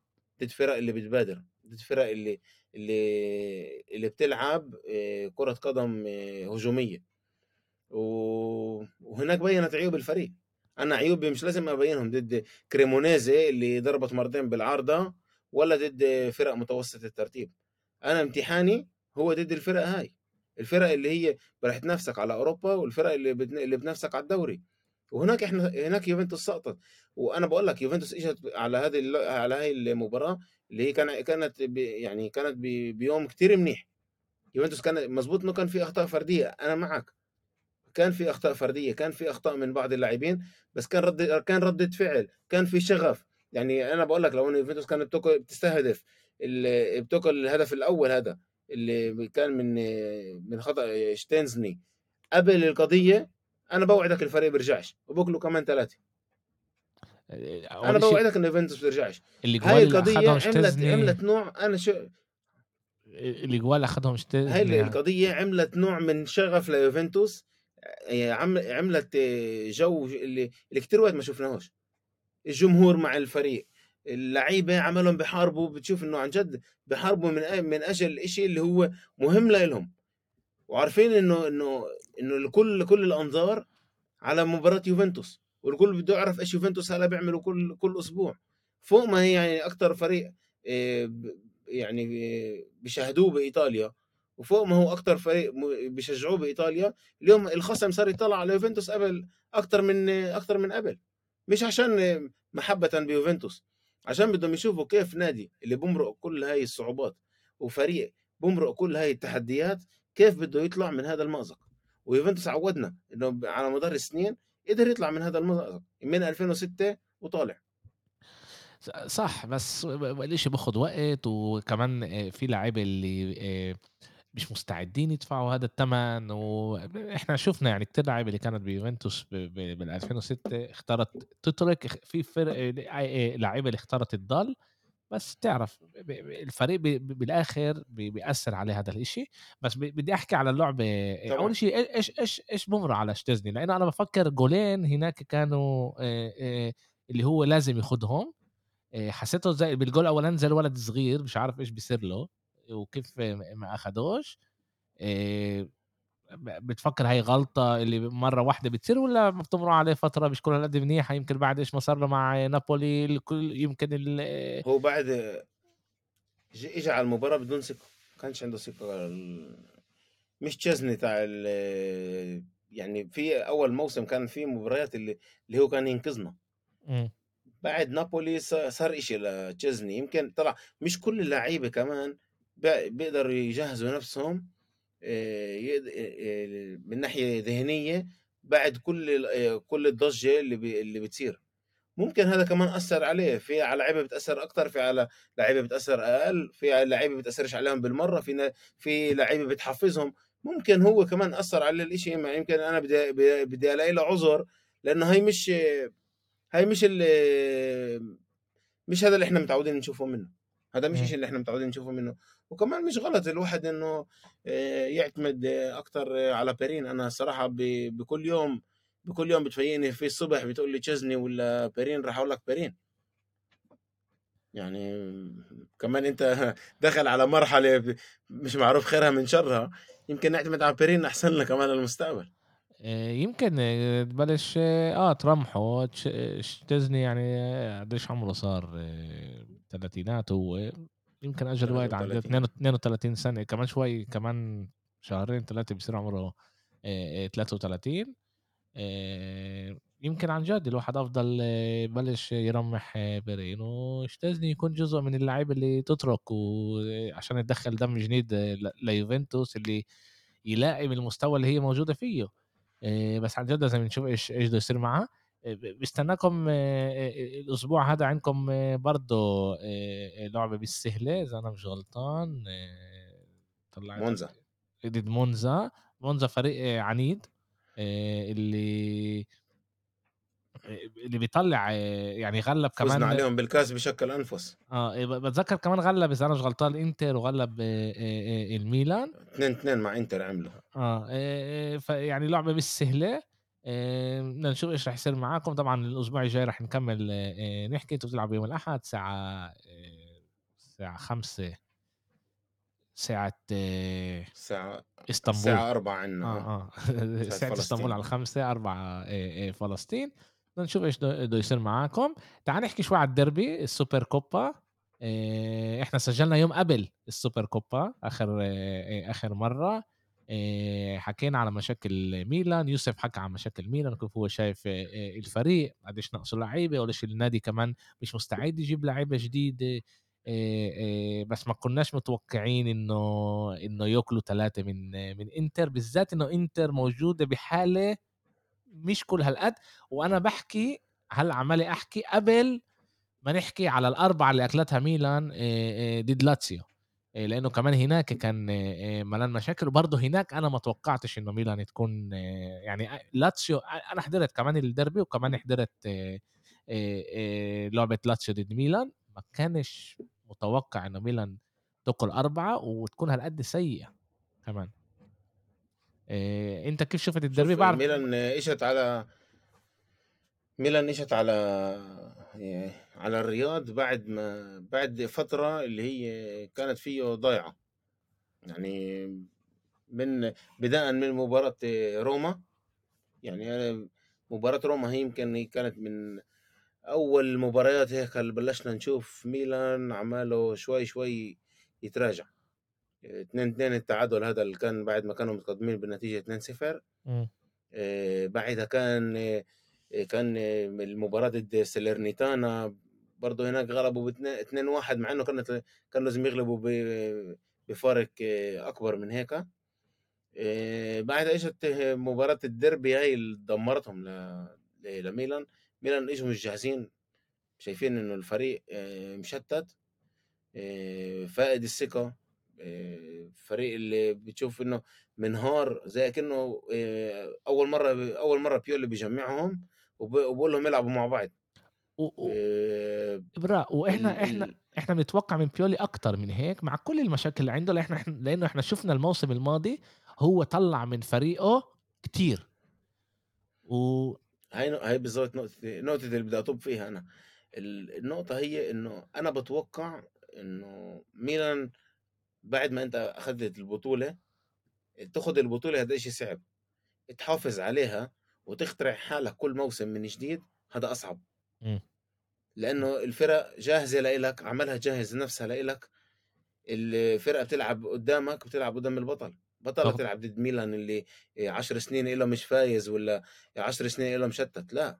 ضد فرق اللي بتبادر، ضد فرق اللي اللي اللي بتلعب آآ كرة قدم هجومية. وهناك بينت عيوب الفريق. أنا عيوبي مش لازم أبينهم ضد كريمونيزي اللي ضربت مرتين بالعارضة ولا ضد فرق متوسط الترتيب. أنا امتحاني هو ضد الفرق هاي. الفرق اللي هي راح تنافسك على أوروبا والفرق اللي بتن... اللي بتنافسك على الدوري. وهناك إحنا هناك يوفنتوس سقطت. وأنا بقول لك يوفنتوس إجت على هذه. على هاي المباراة اللي هي كان كانت ب... يعني كانت ب... بيوم كتير منيح. يوفنتوس كان مظبوط إنه كان في أخطاء فردية. أنا معك. كان في أخطاء فردية كان في أخطاء من بعض اللاعبين بس كان رد كان ردة فعل كان في شغف. يعني أنا بقول لك لو إن يوفنتوس كانت بتستهدف بتاكل الهدف الأول هذا اللي كان من من خطأ شتينزني قبل القضية أنا بوعدك الفريق بيرجعش وبكله كمان ثلاثة أنا بوعدك إن يوفنتوس بيرجعش هاي القضية عملت عملت نوع أنا شو الإجوال اخذهم شتيزني هاي القضية عملت نوع من شغف ليوفنتوس عم عملت جو اللي اللي كثير وقت ما شفناهوش. الجمهور مع الفريق. اللعيبة عملهم بحاربوا بتشوف إنه عن جد بحاربوا من من أجل الشيء اللي هو مهم لهم وعارفين إنه إنه إنه الكل كل الأنظار على مباراة يوفنتوس والكل بده يعرف إيش يوفنتوس هلا بيعملوا كل كل أسبوع. فوق ما هي يعني أكثر فريق يعني بيشاهدوه بإيطاليا وفوق ما هو أكثر فريق بيشجعوه بإيطاليا اليوم الخصم صار يطلع على يوفنتوس قبل أكثر من أكثر من قبل. مش عشان محبة بيوفنتوس. عشان بدهم يشوفوا كيف نادي اللي بمرق كل هاي الصعوبات وفريق بمرق كل هاي التحديات كيف بده يطلع من هذا المأزق؟ ويوفنتوس عودنا إنه على مدار السنين قدر يطلع من هذا المأزق من 2006 وطالع. صح بس الاشي باخد وقت؟ وكمان آه، في لعيبة اللي آه، مش مستعدين يدفعوا هذا الثمن وإحنا شفنا يعني كتير لعيبة اللي كانت بيوفنتوس بال 2006 اختارت تترك في فرق لعيبة اللي اختارت تضل بس تعرف الفريق بالآخر بيأثر عليه هذا الإشي. بس بدي أحكي على اللعبة. أول شيء إيش إيش إيش بمر على شتزني لأنه أنا بفكر جولين هناك كانوا اللي هو لازم ياخذهم حسيته زي بالجول الأولاني زي الولد صغير مش عارف إيش بيصير له. وكيف ما أخدوش بتفكر هاي غلطة اللي مرة واحدة بتصير ولا بتمر عليه فترة مش كل هالقد منيحة يمكن بعد إيش ما صار له مع نابولي الكل يمكن ال هو بعد اجى على المباراة بدون ثقة ما كانش عنده ثقة. مش تشيزني تاع يعني في أول موسم كان في مباريات اللي اللي هو كان ينقذنا. بعد نابولي صار إشي لتشيزني يمكن طلع مش كل اللعيبة كمان بيقدروا يجهزوا نفسهم من ناحية ذهنية بعد كل كل الضجة اللي اللي بتصير. ممكن هذا كمان أثر عليه في على لعيبة بتأثر أكثر في على لعيبة بتأثر أقل في لعيبة بتأثرش عليهم بالمرة في في لعيبة بتحفزهم. ممكن هو كمان أثر على الإشي ما يمكن أنا بدي بدي ألاقي له عذر لأنه هي مش هي مش مش هذا اللي إحنا متعودين نشوفه منه. هذا مش الشيء اللي إحنا متعودين نشوفه منه. وكمان مش غلط الواحد إنه آه، يعتمد أكثر على بيرين. أنا صراحة بكل يوم بكل يوم بتفيقني في الصبح بتقول لي تشزني ولا بيرين راح أقول لك بيرين. يعني كمان أنت دخل على مرحلة مش معروف خيرها من شرها. يمكن نعتمد على بيرين أحسن لنا كمان للمستقبل آه، يمكن تبلش آه ترمحه. تشتزني يعني قديش عمره صار ثلاثينات هو يمكن أجل وايد عن 32 سنة كمان شوي كمان شهرين ثلاثة بصير عمره 33 يمكن عن جد الواحد أفضل يبلش يرمح بيرين وشتزني يكون جزء من اللعيبه اللي تترك وعشان يدخل دم جديد ليوفنتوس اللي يلائم المستوى اللي هي موجودة فيه. بس عن جد لازم نشوف إيش إيش بده يصير معاه بستناكم الأسبوع هذا عندكم برضه لعبة بالسهله اذا أنا مش غلطان طلعت مونزا ضد مونزا مونزا فريق عنيد اللي اللي بيطلّع يعني غلّب فُزنا كمان عليهم بالكاس بشكل أنفس. آه، ب باتذكّر كمان غلّب إذا أنا مش غلطان الإنتر وغلّب الميلان 2-2 مع إنتر عملوا. آآ فيعني لعبة مش سهلة آآ بدنا نشوف إيش رح يصير معاكم، طبعًا الأسبوع الجاي رح نكمّل آآ نحكي، أنتم بتلعبوا يوم الأحد الساعة آآ الساعة 17:00 ساعة الساعة إسطنبول. الساعة 16:00 عندنا آه، آه. آه ساعة ساعة إسطنبول على فلسطين. 17:00 4 آآ آآ فلسطين، بدنا نشوف إيش بده يصير معاكم. تعال نحكي شوي على الديربي السوبر كوبا آآ إحنا سجّلنا يوم قبل السوبر كوبا آخر مرّة آآ حكينا على مشاكل ميلان، يوسف حكى عن مشاكل ميلان وكيف هو شايف آآ الفريق قديش ناقصه لعيبة وليش النادي كمان مش مستعد يجيب آآ آآ بس ما كناش متوقعين إنه إنه ياكلوا 3 من من إنتر، بالذات إنه إنتر موجودة بحالة مش كل هالقد، وأنا باحكي هلأ عمّال أحكي قبل ما نحكي على ال4 اللي أكلتها ميلان ضد لاتسيو، آآ لإنه كمان هناك كان آآ ملان مشاكل، وبرضه هناك أنا ما توقعتش إنه ميلان تكون يعني أ لاتسيو أ أنا حضرت كمان الديربي وكمان حضرت لعبة لاتسيو ضد ميلان، ما كانش متوقع إنه ميلان تاكل 4 وتكون هالقد سيئة كمان. أنت كيف شُفت الديربي؟ شوف باعرف ميلان إجت على ميلان إجت على على الرياض بعد ما بعد فترة اللي هي كانت فيه ضايعة، يعني من بداءً من مباراة روما، يعني مباراة روما هي يمكن هي كانت من أول المباريات هيك اللي بلشنا نشوف ميلان عماله شوي شوي يتراجع، 2-2 التعادل هذا اللي كان بعد ما كانوا متقدمين بالنتيجة 2-0 إمم. آآ بعدها كان كان المباراة ضد سالرنيتانا برضه هناك غلبوا باتنين 2-1 مع إنه كانت كان لازم يغلبوا بفارق أكبر من هيك. آآ بعدها إجت مباراة الديربي هاي اللي دمرتهم لميلان، ميلان إجوا مش جاهزين، شايفين إنه الفريق آآ مشتت الثقة آآ الفريق اللي بتشوف إنه منهار زي أكنه آآ أول مرّة أول مرّة بيولي بيجمّعهم وب وبيقول لهم العبوا مع بعض. و و ال وإحنا إحنا ال إحنا بنتوقع من بيولي أكتر من هيك مع كل المشاكل اللي عنده، لإحنا إحنا لإنه إحنا شُفنا الموسم الماضي هو طلّع من فريقه كتير. و هاي ن هاي بالضبط نقطتي نقطة اللي بدي أطُب فيها أنا. ال النقطة هي إنه أنا باتوقع إنه ميلان بعد ما أنت أخدت البطولة، تاخد البطولة هذا إشي صعب، تحافظ عليها وتخترع حالك كل موسم من جديد هذا أصعب. إمم. لإنه الفرق جاهزة لإلك، عمالها تجهّز نفسها لإلك، الفرقة بتلعب قدّامك بتلعب قدّام البطل، بالضبط. تلعب ضد ميلان اللي آآ 10 سنين إله مش فايز والّا 10 سنين إله مشتت، لأ،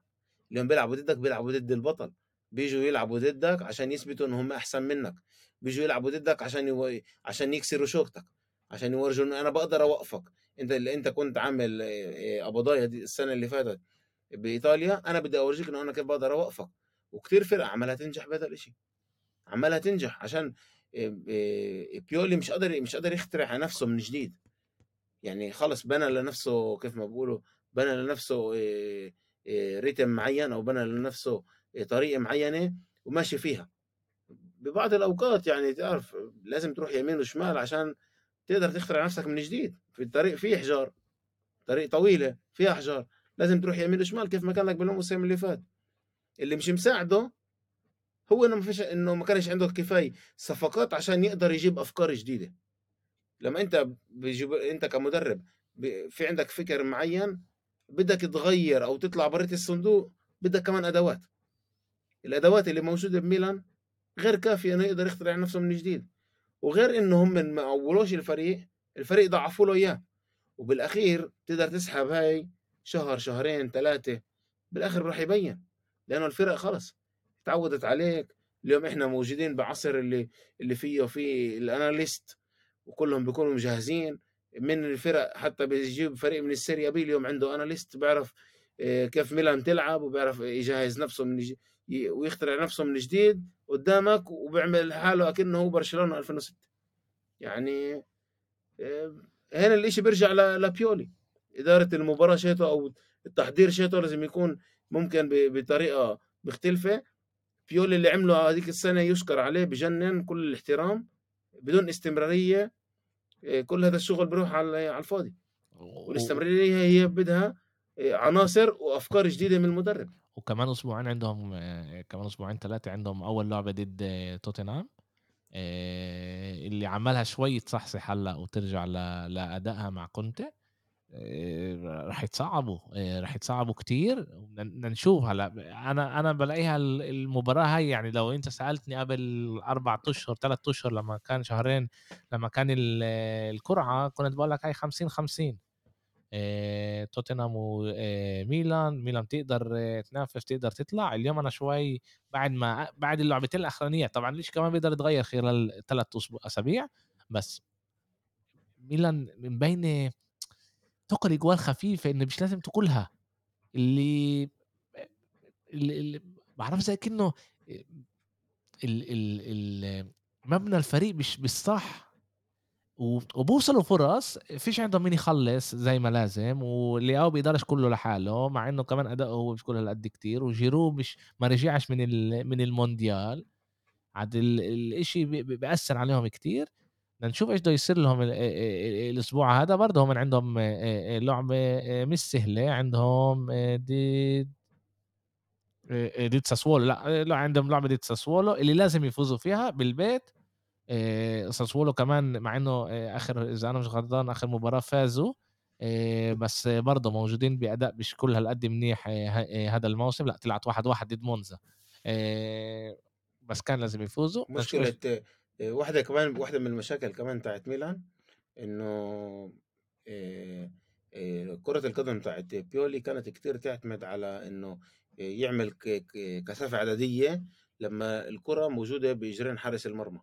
اليوم بيلعبوا ضدك بيلعبوا ضد البطل، بييجوا يلعبوا ضدك عشان يثبتوا إن هم أحسن منك، بييجوا يلعبوا ضدك عشان يو عشان يكسروا شوكتك، عشان يورجوا إنه أنا باقدر أوقفك، أنت اللي أنت كنت عامل آآ قبضايا هاي السنة اللي فاتت بإيطاليا، أنا بدي أورجيك إنه أنا كيف باقدر أوقفك، وكتير فرق عمالها تنجح بهذا الإشي، عمالها تنجح عشان آآ بيولي مش قادر مش قادر يخترع نفسه من جديد، يعني خلص بنى لنفسه كيف ما بيقولوا بنى لنفسه ريتم معيّن أو بنى لنفسه آآ طريقة معيّنة وماشي فيها. ببعض الأوقات يعني تعرف لازم تروح يمين وشمال عشان تقدر تخترع نفسك من جديد، في الطريق فيه أحجار، طريق طويلة فيها أحجار، لازم تروح يمين وشمال كيف ما كان لك بالموسم اللي فات. اللي مش مساعده هو إنه ما فيش إنه ما كانش عنده كفاية صفقات عشان يقدر يجيب أفكار جديدة. لمّا أنت بيجيب أنت كمدرب في عندك فكر معيّن بدك تغيّر أو تطلع برّة الصندوق، بدك كمان أدوات. الأدوات اللي موجودة بميلان غير كافية إنه يقدر يخترع نفسه من جديد، وغير إنه هم ما قوّوش الفريق، الفريق ضعفوا له إياه، وبالأخير بتقدر تسحب هاي شهر، شهرين، 3 بالآخر راح يبين، لإنه الفرق خلص اتعوّدت عليك، اليوم إحنا موجودين بعصر اللي اللي فيه في الأناليست وكلّهم بيكونوا مجهزين، من الفرق حتى بيجيب فريق من السيريا بي اليوم عنده أناليست بيعرف آآ كيف ميلان تلعب وبيعرف يجهّز نفسه من ويخترع نفسه من جديد قدّامك وبيعمل حاله أكنه هو برشلونة 2006 يعني آآ هنا الإشي بيرجع لبيولي، إدارة المباراة شيته أو التحضير شيته لازم يكون ممكن بطريقة مختلفة. بيولي اللي عمله هذيك السنة يشكر عليه بجنن كل الاحترام بدون استمرارية كل هذا الشغل بيروح على الفاضي. والاستمرارية هي بدها عناصر وأفكار جديدة من المدرب. وكمان أسبوعين عندهم كمان أسبوعين ثلاثة عندهم أول لعبة ضد توتنهام اللي عملها شوي تصحصح هلأ وترجع لأدائها مع كونتي راح يتصعبوا راح يتصعبوا كتير بدنا نشوف هلأ. أنا أنا بلاقيها المباراة هاي يعني لو أنت سألتني قبل أربع أشهر ثلاث أشهر لما كان شهرين لما كان القرعه كنت بقول لك هاي 50 50 توتنهام وميلان. ميلان تقدر تنافس تقدر تطلع. اليوم أنا شوي بعد ما بعد اللعبتين الأخرانية طبعا ليش كمان بيقدر يتغير خلال ثلاث أسابيع؟ بس ميلان من بين تقل اجوال خفيفة إنه مش لازم تاكلها اللي اللي, بعرف زي كأنه مبنى الفريق مش بالصح وبوصلوا فرص فيش عندهم مين يخلص زي ما لازم ولياو بيقدرش كله لحاله مع إنه كمان أداؤه هو مش كل هالقد كتير وجيرو مش ما رجعش من من المونديال. عاد الإشي بيأثر عليهم كتير. بدنا نشوف إيش بده يصير لهم الأسبوع هذا. برضه هم عندهم لعبة مش سهلة. عندهم دي ديد ساسولو لا لا عندهم لعبة ديد ساسولو اللي لازم يفوزوا فيها بالبيت. ساسولو كمان مع إنه آخر إذا أنا مش غلطان آخر مباراة فازوا بس برضه موجودين بأداء مش كل هالقد منيح هذا الموسم. لا طلعت واحد واحد ضد مونزا. بس كان لازم يفوزوا مشكلة واحدة كمان واحدة من المشاكل كمان تاعت ميلان إنه كرة القدم تاعت بيولي كانت كتير تعتمد على إنه يعمل كثافة عددية لما الكرة موجودة بإجرين حارس المرمى.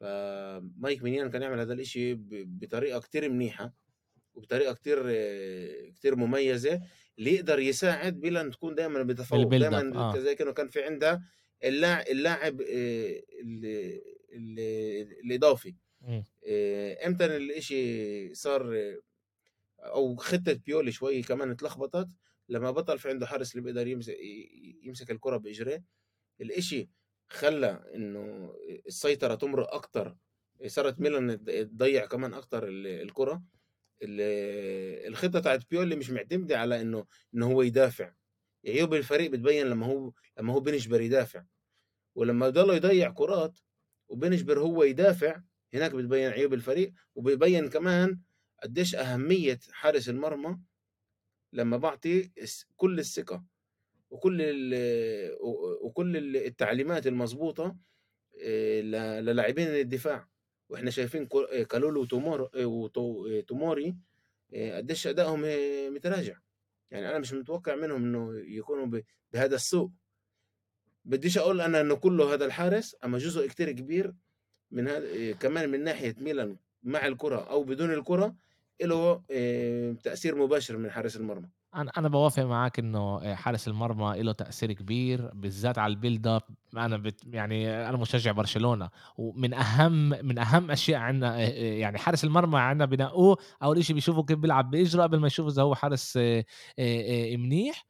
فمايك مينيان كان يعمل هذا الإشي بطريقة كتير منيحة وبطريقة كتير كتير مميزة اللي يقدر يساعد بلا تكون دائما بتفوق دائما آه. زي كأنه كان في عندها اللاعب الإضافي إمتى الإشي صار أو خطة بيولي شوي كمان اتلخبطت لما بطل في عنده حارس اللي بيقدر يمسك يمسك الكرة بإجريه الإشي خلى إنه السيطرة تمرق أكتر صارت ميلان تضيع كمان أكتر الكرة. الخطة تاعت بيولي مش معتمدة على إنه إنه هو يدافع. عيوب الفريق بتبين لما هو لما هو بنجبر يدافع. ولما ضل يضيع كرات وبنجبر هو يدافع هناك بتبين عيوب الفريق. وبيبين كمان قديش أهمية حارس المرمى لما بعطي كل الثقة. وكل وكل التعليمات المضبوطة آه، للاعبين الدفاع وإحنا شايفين آه، كالولو وتوموري آه، قديش أدائهم متراجع. يعني أنا مش متوقع منهم إنه يكونوا بهذا السوء. بديش أقول أنا إنه كله هذا الحارس أما جزء كتير كبير من هذا كمان من ناحية ميلان مع الكرة أو بدون الكرة له تأثير مباشر من حارس المرمى. أنا أنا بوافق معاك إنه حارس المرمى له تأثير كبير بالذات على ال build up أنا بت يعني أنا مشجع برشلونة ومن أهم من أهم أشياء عندنا يعني حارس المرمى عندنا بنقوه. أول شيء بيشوفوا كيف بيلعب باجره قبل ما يشوفوا إذا هو حارس منيح.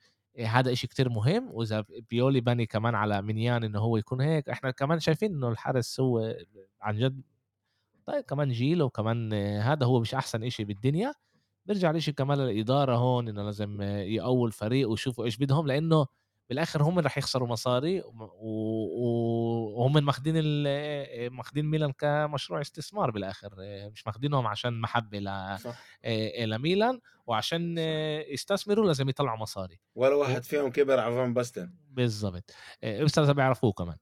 هذا إشي كتير مهم. وإذا بيولي بني كمان على مينيان إنه هو يكون هيك إحنا كمان شايفين إنه الحارس هو عن جد. طيب كمان جيل وكمان هذا هو مش أحسن إشي بالدنيا. بيرجع لإشي كمان الاداره هون إنه لازم يقووا الفريق ويشوفوا إيش بدهم لأنه بالآخر هم رح يخسروا مصاري وهم ماخذين ماخذين ميلان كمشروع استثمار بالآخر مش ماخذينهم عشان محبة ل لميلان وعشان يستثمروا لازم يطلعوا مصاري. ولا واحد فيهم كبر على فان باستن. بالضبط. بس لازم بيعرفوه كمان.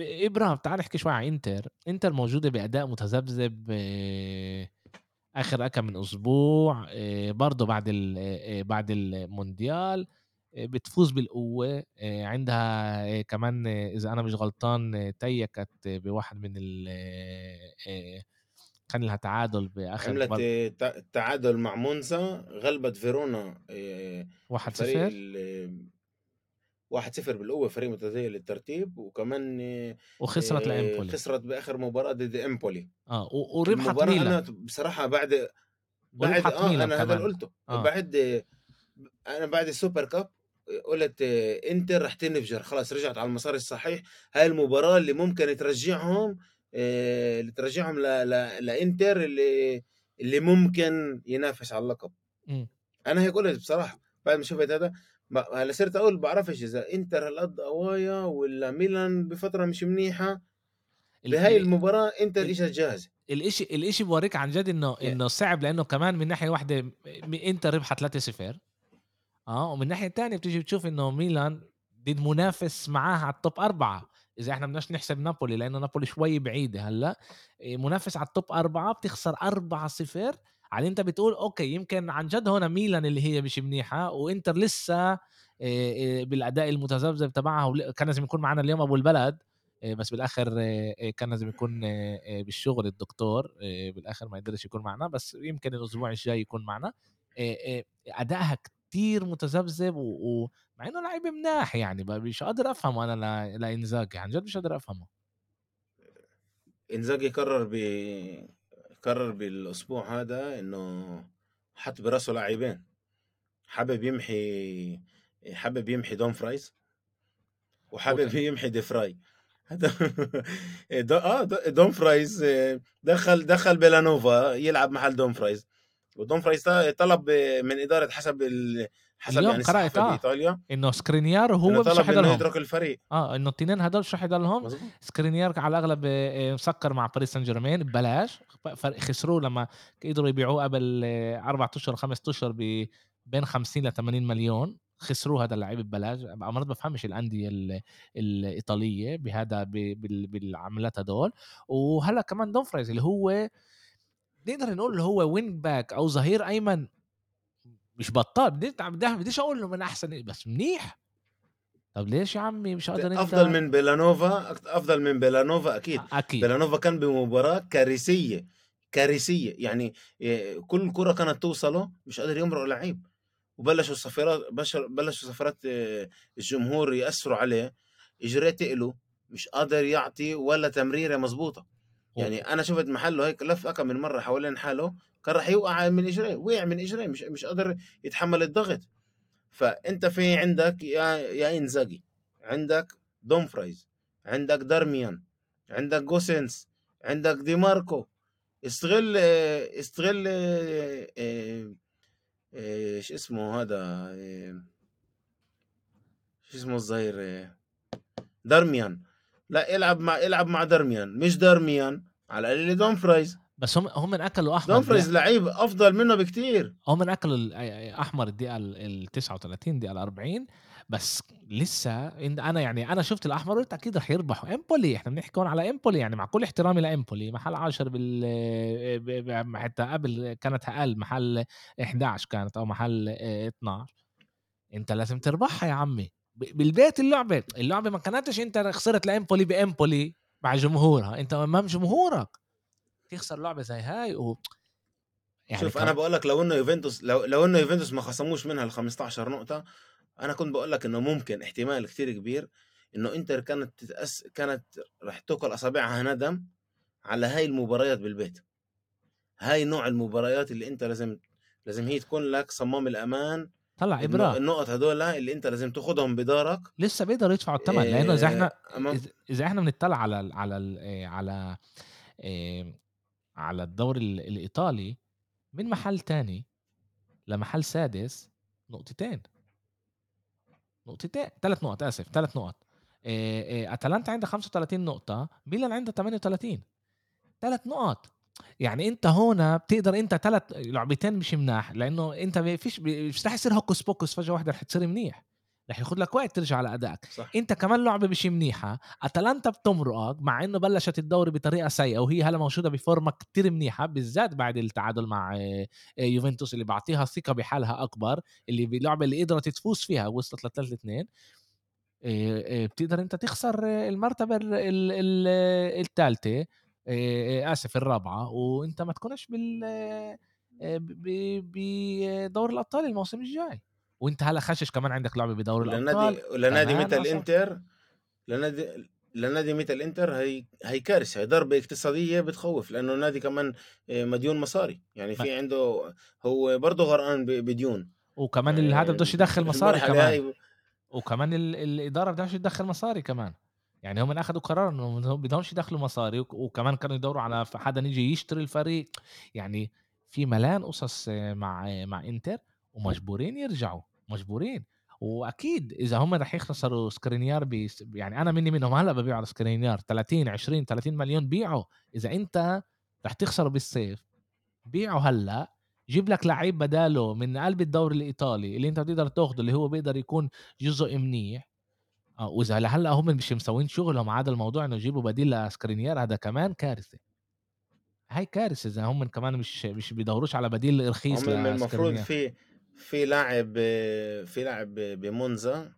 إبراهيم تعال نحكي شوي عن إنتر. إنتر موجودة بأداء متذبذب آخر كم من أسبوع برضه بعد بعد المونديال بتفوز بالقوة عندها كمان إذا أنا مش غلطان تيكت بواحد من ال كان لها تعادل بآخر عملت تعادل مع مونزا غلبت فيرونا 1-0 1-0 بالقوة فريق متزايد للترتيب وكمان وخسرت لإمبولي. خسرت بآخر مباراة ضد إمبولي. آه وربحت ميلان أنا بصراحة بعد بعد آه أنا هذا اللي قلته. آه. بعد أنا بعد السوبر كاب قلت آه، إنتر رح تنفجر خلاص رجعت على المسار الصحيح. هاي المباراة اللي ممكن ترجعهم آه، اللي ترجعهم ل... ل... لإنتر اللي اللي ممكن ينافس على اللقب. مم. أنا هيك قلت بصراحة. بعد ما شفت هذا هلا صرت أقول بعرفش إذا إنتر هالقد قوية ولا ميلان بفترة مش منيحة. ال- بهاي ال- المباراة إنتر ال- اجت جاهزة الاشي الإشي بوريك عن جد انه يعني إنه صعب لأنه كمان من ناحية واحدة م- انت ربحت 3-0 آه ومن ناحية تانية بتيجي بتشوف إنه ميلان ضد منافس معاها على ال top أربعة. إذا إحنا بدناش نحسب نابولي لأنه نابولي شوي بعيدة هلأ. إيه، منافس على ال top أربعة بتخسر 4-0 على أنت بتقول okay يمكن عن جد هون ميلان اللي هي مش منيحة وإنتر لسه إيه، إيه، بالأداء المتذبذب تبعها كان لازم يكون معنا اليوم أبو البلد إيه، بس بالآخر كان لازم يكون بالشغل الدكتور بالآخر ما قدرش يكون معنا بس يمكن الأسبوع الجاي يكون معنا أدائها كتير متذبذب ومع إنه لعيب مناح يعني مش قادر أفهمه أنا لإنزاجي عن جد مش قادر أفهمه. إنزاجي قرر ب قرر بالأسبوع هذا إنه حط براسه لاعبين. حابب يمحي حابب يمحي دومفرايز؟ وحابب يمحي دي فراي. آه دو- دون فرايز آه، دخل دخل بيلانوفا يلعب محل دومفرايز. ودومفرايز طلب من إدارة حسب ال... حسب اليوم يعني قرأت آه بايطاليا إنه سكرينيار هو مش إنه يضلهم يترك الفريق. آه إنه التنين هدول مش رح يضلهم سكرينيار على الأغلب آه، مسكر مع باريس سان جيرمان ببلاش خسروه لما قدروا يبيعوه قبل آه، أربع أشهر خمس أشهر ب بين 50 ل 80 مليون. خسروه هذا اللعيب ببلاش. مرات بفهمش الأندية ال- الإيطالية بهذا بالعملات هدول. وهلأ كمان دومفريز اللي هو نقدر نقول هو wing back أو ظهير أيمن مش بطال بدي- بديش أقول له من أحسن بس منيح. طب ليش يا عمي مش قادر أنت؟ أفضل من بيلانوفا أفضل من بيلانوفا أكيد. أكيد. بيلانوفا كان بمباراة كارثية كارثية. يعني إيه، كل كرة كانت توصله مش قادر يمرق لعيب. وبلشوا الصفارات بلشوا صفارات إيه، الجمهور يأثروا عليه. اجريه تقلوا مش قادر يعطي ولا تمريرة مظبوطة يعني أنا شفت محله هيك لف كم من مرة حوالين حاله كان راح يوقع من اجريه وقع من اجريه مش مش قادر يتحمل الضغط. فأنت في عندك يا يا إنزاجي عندك دومفرايز عندك دارميان عندك جوسينس عندك دي ماركو. استغل آه، استغل آه، آه، آه، إيش اسمه هذا آه، شو اسمه الظهير آه، دارميان. لا العب مع العب مع دارميان مش دارميان على الأقل دومفرايز بس هم هم اكلوا أحمر دومفرايز لعيب أفضل منه بكتير. هم اكلوا أحمر الدقيقة ال 39 الدقيقة ال 40 بس لسه أنا يعني أنا شفت الأحمر قلت أكيد رح يربحوا. إمبولي إحنا بنحكي هون على إمبولي يعني مع كل احترامي لإمبولي. محل 10 بال حتى قبل كانت أقل محل 11 كانت أو محل آه، 12 أنت لازم تربحها يا عمي. ب- بالبيت اللعبة. اللعبة ما كانتش انت خسرت لامبولي بإمبولي مع جمهورها. انت امام جمهورك. تخسر لعبة زي هاي و يعني شوف كم- أنا بقول لك لو إنه يوفنتوس لو لو إنه يوفنتوس ما خصموش منها ال 15 نقطة أنا كنت بقول لك إنه ممكن احتمال كتير كبير إنه إنتر كانت تتأس كانت رح تاكل أصابعها ندم على هاي المباريات بالبيت. هاي نوع المباريات اللي انت لازم لازم هي تكون لك صمام الأمان طلع ابره النقط هدول اللي انت لازم تاخدهم بدارك لسه بيقدروا يدفعوا الثمن لأنه إذا إحنا إيه، أمام اذا إحنا بنطلع على ال على ال إيه، على إيه، على الدوري ال- الإيطالي من محل تاني لمحل سادس نقطتين. نقطتين. ثلاث نقط آسف ثلاث نقط. إيه، إيه، أتلانتا عندها 35 نقطة ميلان عندها 38 ثلاث نقط. يعني انت هنا بتقدر انت ثلاث لعبتين مش مناح لأنه انت ما فيش مش رح يصير hocus pocus فجأة واحدة رح تصير منيح. رح ياخذ لك وقت ترجع على أدائك. صح. انت كمان لعبة مش منيحة أتلانتا بتمرقك مع إنه بلشت الدوري بطريقة سيئة وهي هلا موجودة بفورمة كتير منيحة بالذات بعد التعادل مع آه، آه، يوفنتوس اللي بعطيها ثقة بحالها أكبر اللي باللعبه اللي قدرت تفوز فيها وصلت ل 3 2 بتقدر انت تخسر آه، المرتبه الثالثه آسف الرابعة. وأنت ما تكونش بال بدور الأبطال الموسم الجاي. وأنت هلا خشش كمان عندك لعبة بدوري الأبطال. كمان مثل أصعب. إنتر لنادي لنادي مثل الانتر هي هي كارثه هي ضربة اقتصادية بتخوف لأنه النادي كمان مديون مصاري. يعني في عنده هو برضه غرقان بديون. وكمان هذا بدوش يدخّل مصاري كمان، وكمان ال الإدارة بدهاش تدخّل مصاري كمان، يعني هم أخدوا قرار إنه هم بدهمش يدخّلوا مصاري وك وكمان كانوا يدوّروا على حدًا ييجي يشتري الفريق، يعني في ملان قصص مع مع إنتر ومجبورين يرجعوا، مجبورين، وأكيد إذا هم رح يخسروا سكرينيار بس يعني أنا منّي منهم هلأ بابيعوا على سكرينيار 30، 20، 30 مليون بيعه، إذا أنت رح تخسره بالصيف بيعه هلأ، جيب لك لعيب بداله من قلب الدوري الإيطالي اللي أنت بتقدر تاخده اللي هو بيقدر يكون جزء منيح، آه، وإذا لهلأ هم مش مسويين شغلهم عدا الموضوع إنه يجيبوا بديل لسكرينيار هذا كمان كارثة، هاي كارثة إذا هم كمان مش مش بيدوروش على بديل رخيص هم المفروض. في في لاعب في لاعب بمونزا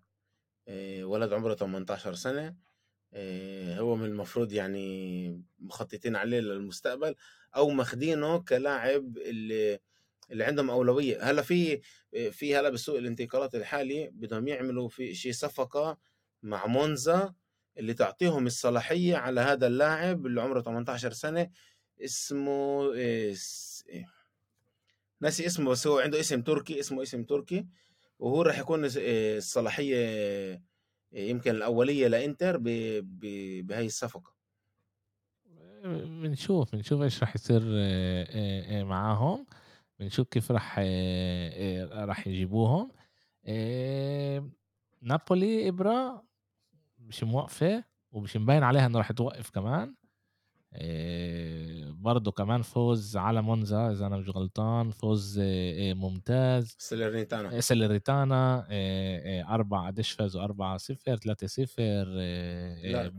آه، ولد عمره 18 سنة آه، هو من المفروض يعني مخططين عليه للمستقبل أو ماخدينه كلاعب اللي اللي عندهم أولوية هلأ في في هلأ بسوق الانتقالات الحالي بدهم يعملوا في شيء صفقة مع مونزا اللي تعطيهم الصلاحية على هذا اللاعب اللي عمره 18 سنة اسمه إيه إيه. ناسي اسمه بس هو عنده اسم تركي اسمه اسم تركي وهو راح يكون إيه الصلاحية إيه يمكن الأولية لإنتر ب- ب- بهي الصفقة بنشوف بنشوف إيش راح يصير آآ معاهم، بنشوف كيف راح راح يجيبوهم، نابولي إبرا مش موقفة ومش مبين عليها إنه راح توقف كمان. آآ برضه كمان فوز على مونزا إذا أنا مش غلطان، فوز آآ ممتاز، سيلرنيتانا. آآ سيلريتانا آآ آآ 4 قديش فازوا؟ 4-0 3-0 لا آآ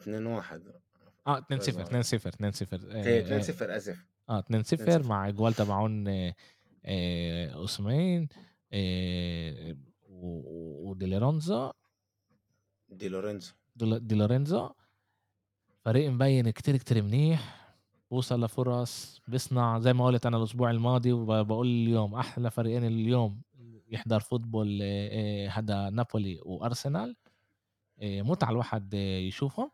2-1 آه 2-0 فازوا. 2-0 2-0 هي آآ 2-0 آسف. آه 2-0 2-0 مع جوال تبعون آآ أوسيمين دي لورينزو. دي لورينزو. فريق مبين كتير كتير منيح. بوصل لفرص بيصنع زي ما قلت أنا الأسبوع الماضي وبقول اليوم أحلى فريقين اليوم يحضر فوتبول آه، آه، هذا نابولي وأرسنال. متعه الواحد آه، يشوفهم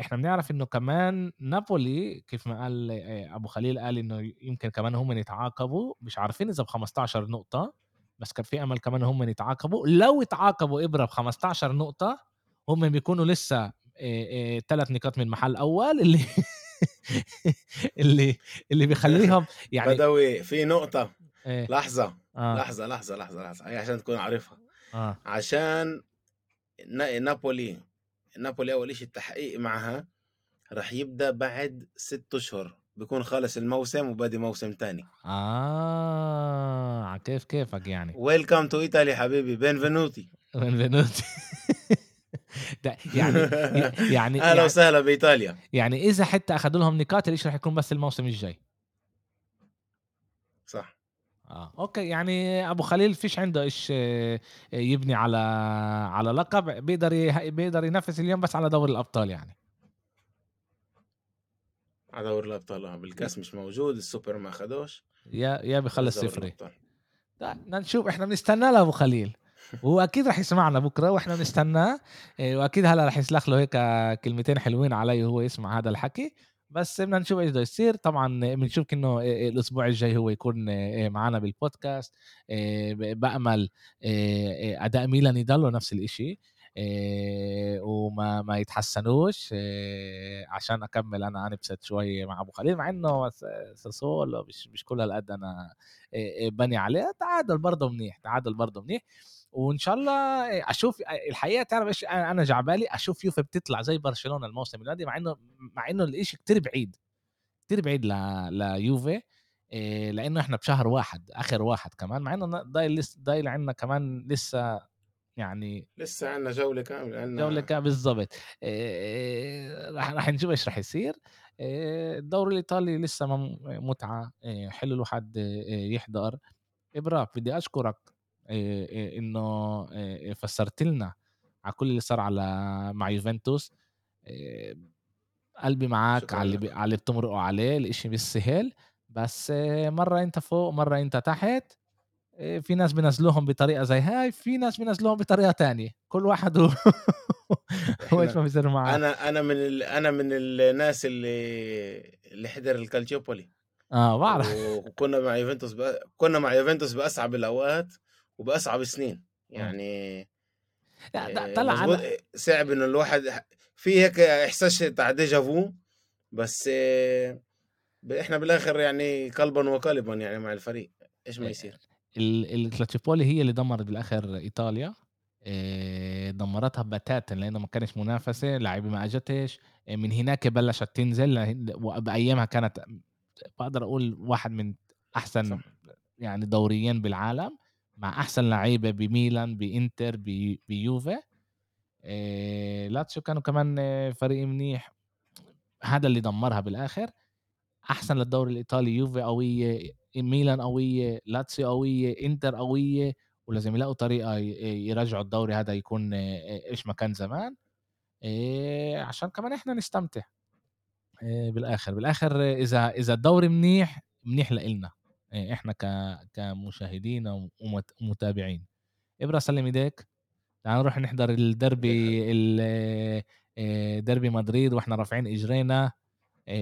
إحنا بنعرف إنه كمان نابولي كيف ما قال أبو خليل قال إنه يمكن كمان هم يتعاقبوا. مش عارفين إذا ب 15 نقطة بس كان في أمل كمان هم يتعاقبوا. لو يتعاقبوا إبرة ب 15 نقطة هم بيكونوا لسه ثلاث نقاط من محل أول اللي اللي اللي بيخليهم يعني بدوي في نقطة. إيه. لحظة. آه. لحظة لحظة لحظة لحظة. هي عشان تكون عارفها. آه. عشان نا- نابولي نابولي أول شيء التحقيق معها رح يبدأ بعد ست أشهر. بيكون خلص الموسم وبادي موسم تاني. آه كيف كيفك يعني؟ welcome to Italy حبيبي. benvenuti benvenuti ده يعني يعني أهلا يعني, وسهلا بإيطاليا. يعني إذا حتى أخذوا لهم نقاط الاشي رح يكون بس الموسم الجاي؟ صح. آه أوكي يعني أبو خليل فيش عنده إيش آه، يبني على على لقب بيقدر بيقدر ينافس اليوم بس على دوري الأبطال يعني. على دوري الأبطال آه، بالكاس مش موجود السوبر ما اخدوش يا يا بخلص صفري. بدنا نشوف إحنا بنستناه لابو خليل. وهو أكيد رح يسمعنا بكرة وإحنا بنستناه إيه، وأكيد هلا رح يسلخ له هيك كلمتين حلوين علي وهو يسمع هذا الحكي. بس بدنا نشوف إيش بده يصير. طبعا بنشوف إنه إيه، الأسبوع الجاي هو يكون إيه، معنا بالبودكاست. إيه، بأمل إيه، إيه، أداء ميلان يضله نفس الإشي. إيه، وما ما يتحسنوش. إيه، عشان أكمل أنا انبسط شوي مع أبو خليل مع إنه ساسولو مش مش كل هالقد أنا إيه، إيه، بني عليه. تعادل برضه منيح تعادل برضه منيح. وإن شاء الله أشوف الحقيقة تعرف إيش أنا جعبالي أشوف يوفي بتطلع زي برشلونة الموسم الماضي مع إنه مع إنه الإشي كتير بعيد كتير بعيد ل... ليوفي إيه، لأنه إحنا بشهر واحد آخر واحد كمان مع إنه ضايل لسه ضايل عندنا كمان لسه يعني لسه عندنا جولة كاملة عندنا جولة كامله بالضبط إيه، راح راح نشوف إيش راح يصير إيه، الدوري الإيطالي لسه متعة إيه، حلو الواحد يحضر. ابراك بدي أشكرك. إنه إيه، فسرت لنا على كل اللي صار على مع يوفنتوس قلبي شكرا على اللي على اللي بتمرقوا عليه الإشي مش سهل بس مرة أنت فوق مرة أنت تحت في ناس بينزلوهم بطريقة زي هاي في ناس بينزلوهم بطريقة تانية كل واحد و... وإيش ما بيصير معاه. أنا أنا من ال أنا من الناس اللي اللي حضر الكالتشيوبولي. آه باعرف. وكنا مع يوفنتوس ب كنا مع يوفنتوس بأصعب الأوقات وبأصعب السنين، إمم. يعني طلع على صعب إنه الواحد في هيك إحساس بتاع déjà vu بس ب إحنا بالآخر يعني قلبًا وقالبًا يعني مع الفريق، إيش ما يصير. ال الكالتشيوبولي هي اللي دمّرت بالآخر إيطاليا، آآ دمّرتها بتاتًا لإنه ما كانش منافسة، لعيبة ما أجتش، آآ من هناك بلشت تنزل لهن وبأيامها كانت باقدر أقول واحد من أحسن صح. يعني دوريين بالعالم، مع أحسن لعيبة بميلان، بإنتر، ب بيوفي، آآ لاتسيو كانوا كمان فريق منيح، هذا اللي دمّرها بالآخر، أحسن للدوري الإيطالي يوفي قوية، ميلان قوية، لاتسيو قوية، إنتر قوية، ولازم يلاقوا طريقة ي يرجعوا الدوري هذا يكون إيش ما كان زمان، آآ عشان كمان إحنا نستمتع. آآ بالآخر، بالآخر إذا إذا الدوري منيح، منيح لإلنا، ك كمشاهدين ومت ومتابعين. إبرة سلّم إيديك، تعالَ نروح نحضر بالحق. الديربي ال آآ ديربي مدريد وإحنا رافعين إجرينا، آآ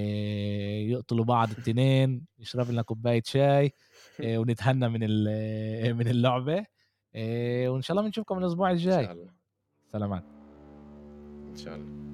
يقتلوا بعض التنين، نشرب لنا كوباية شاي، ونتهنى من من اللعبة، آآ وإن شاء الله بنشوفكم الأسبوع إن شاء الجاي. الله. سلامات. إن شاء الله.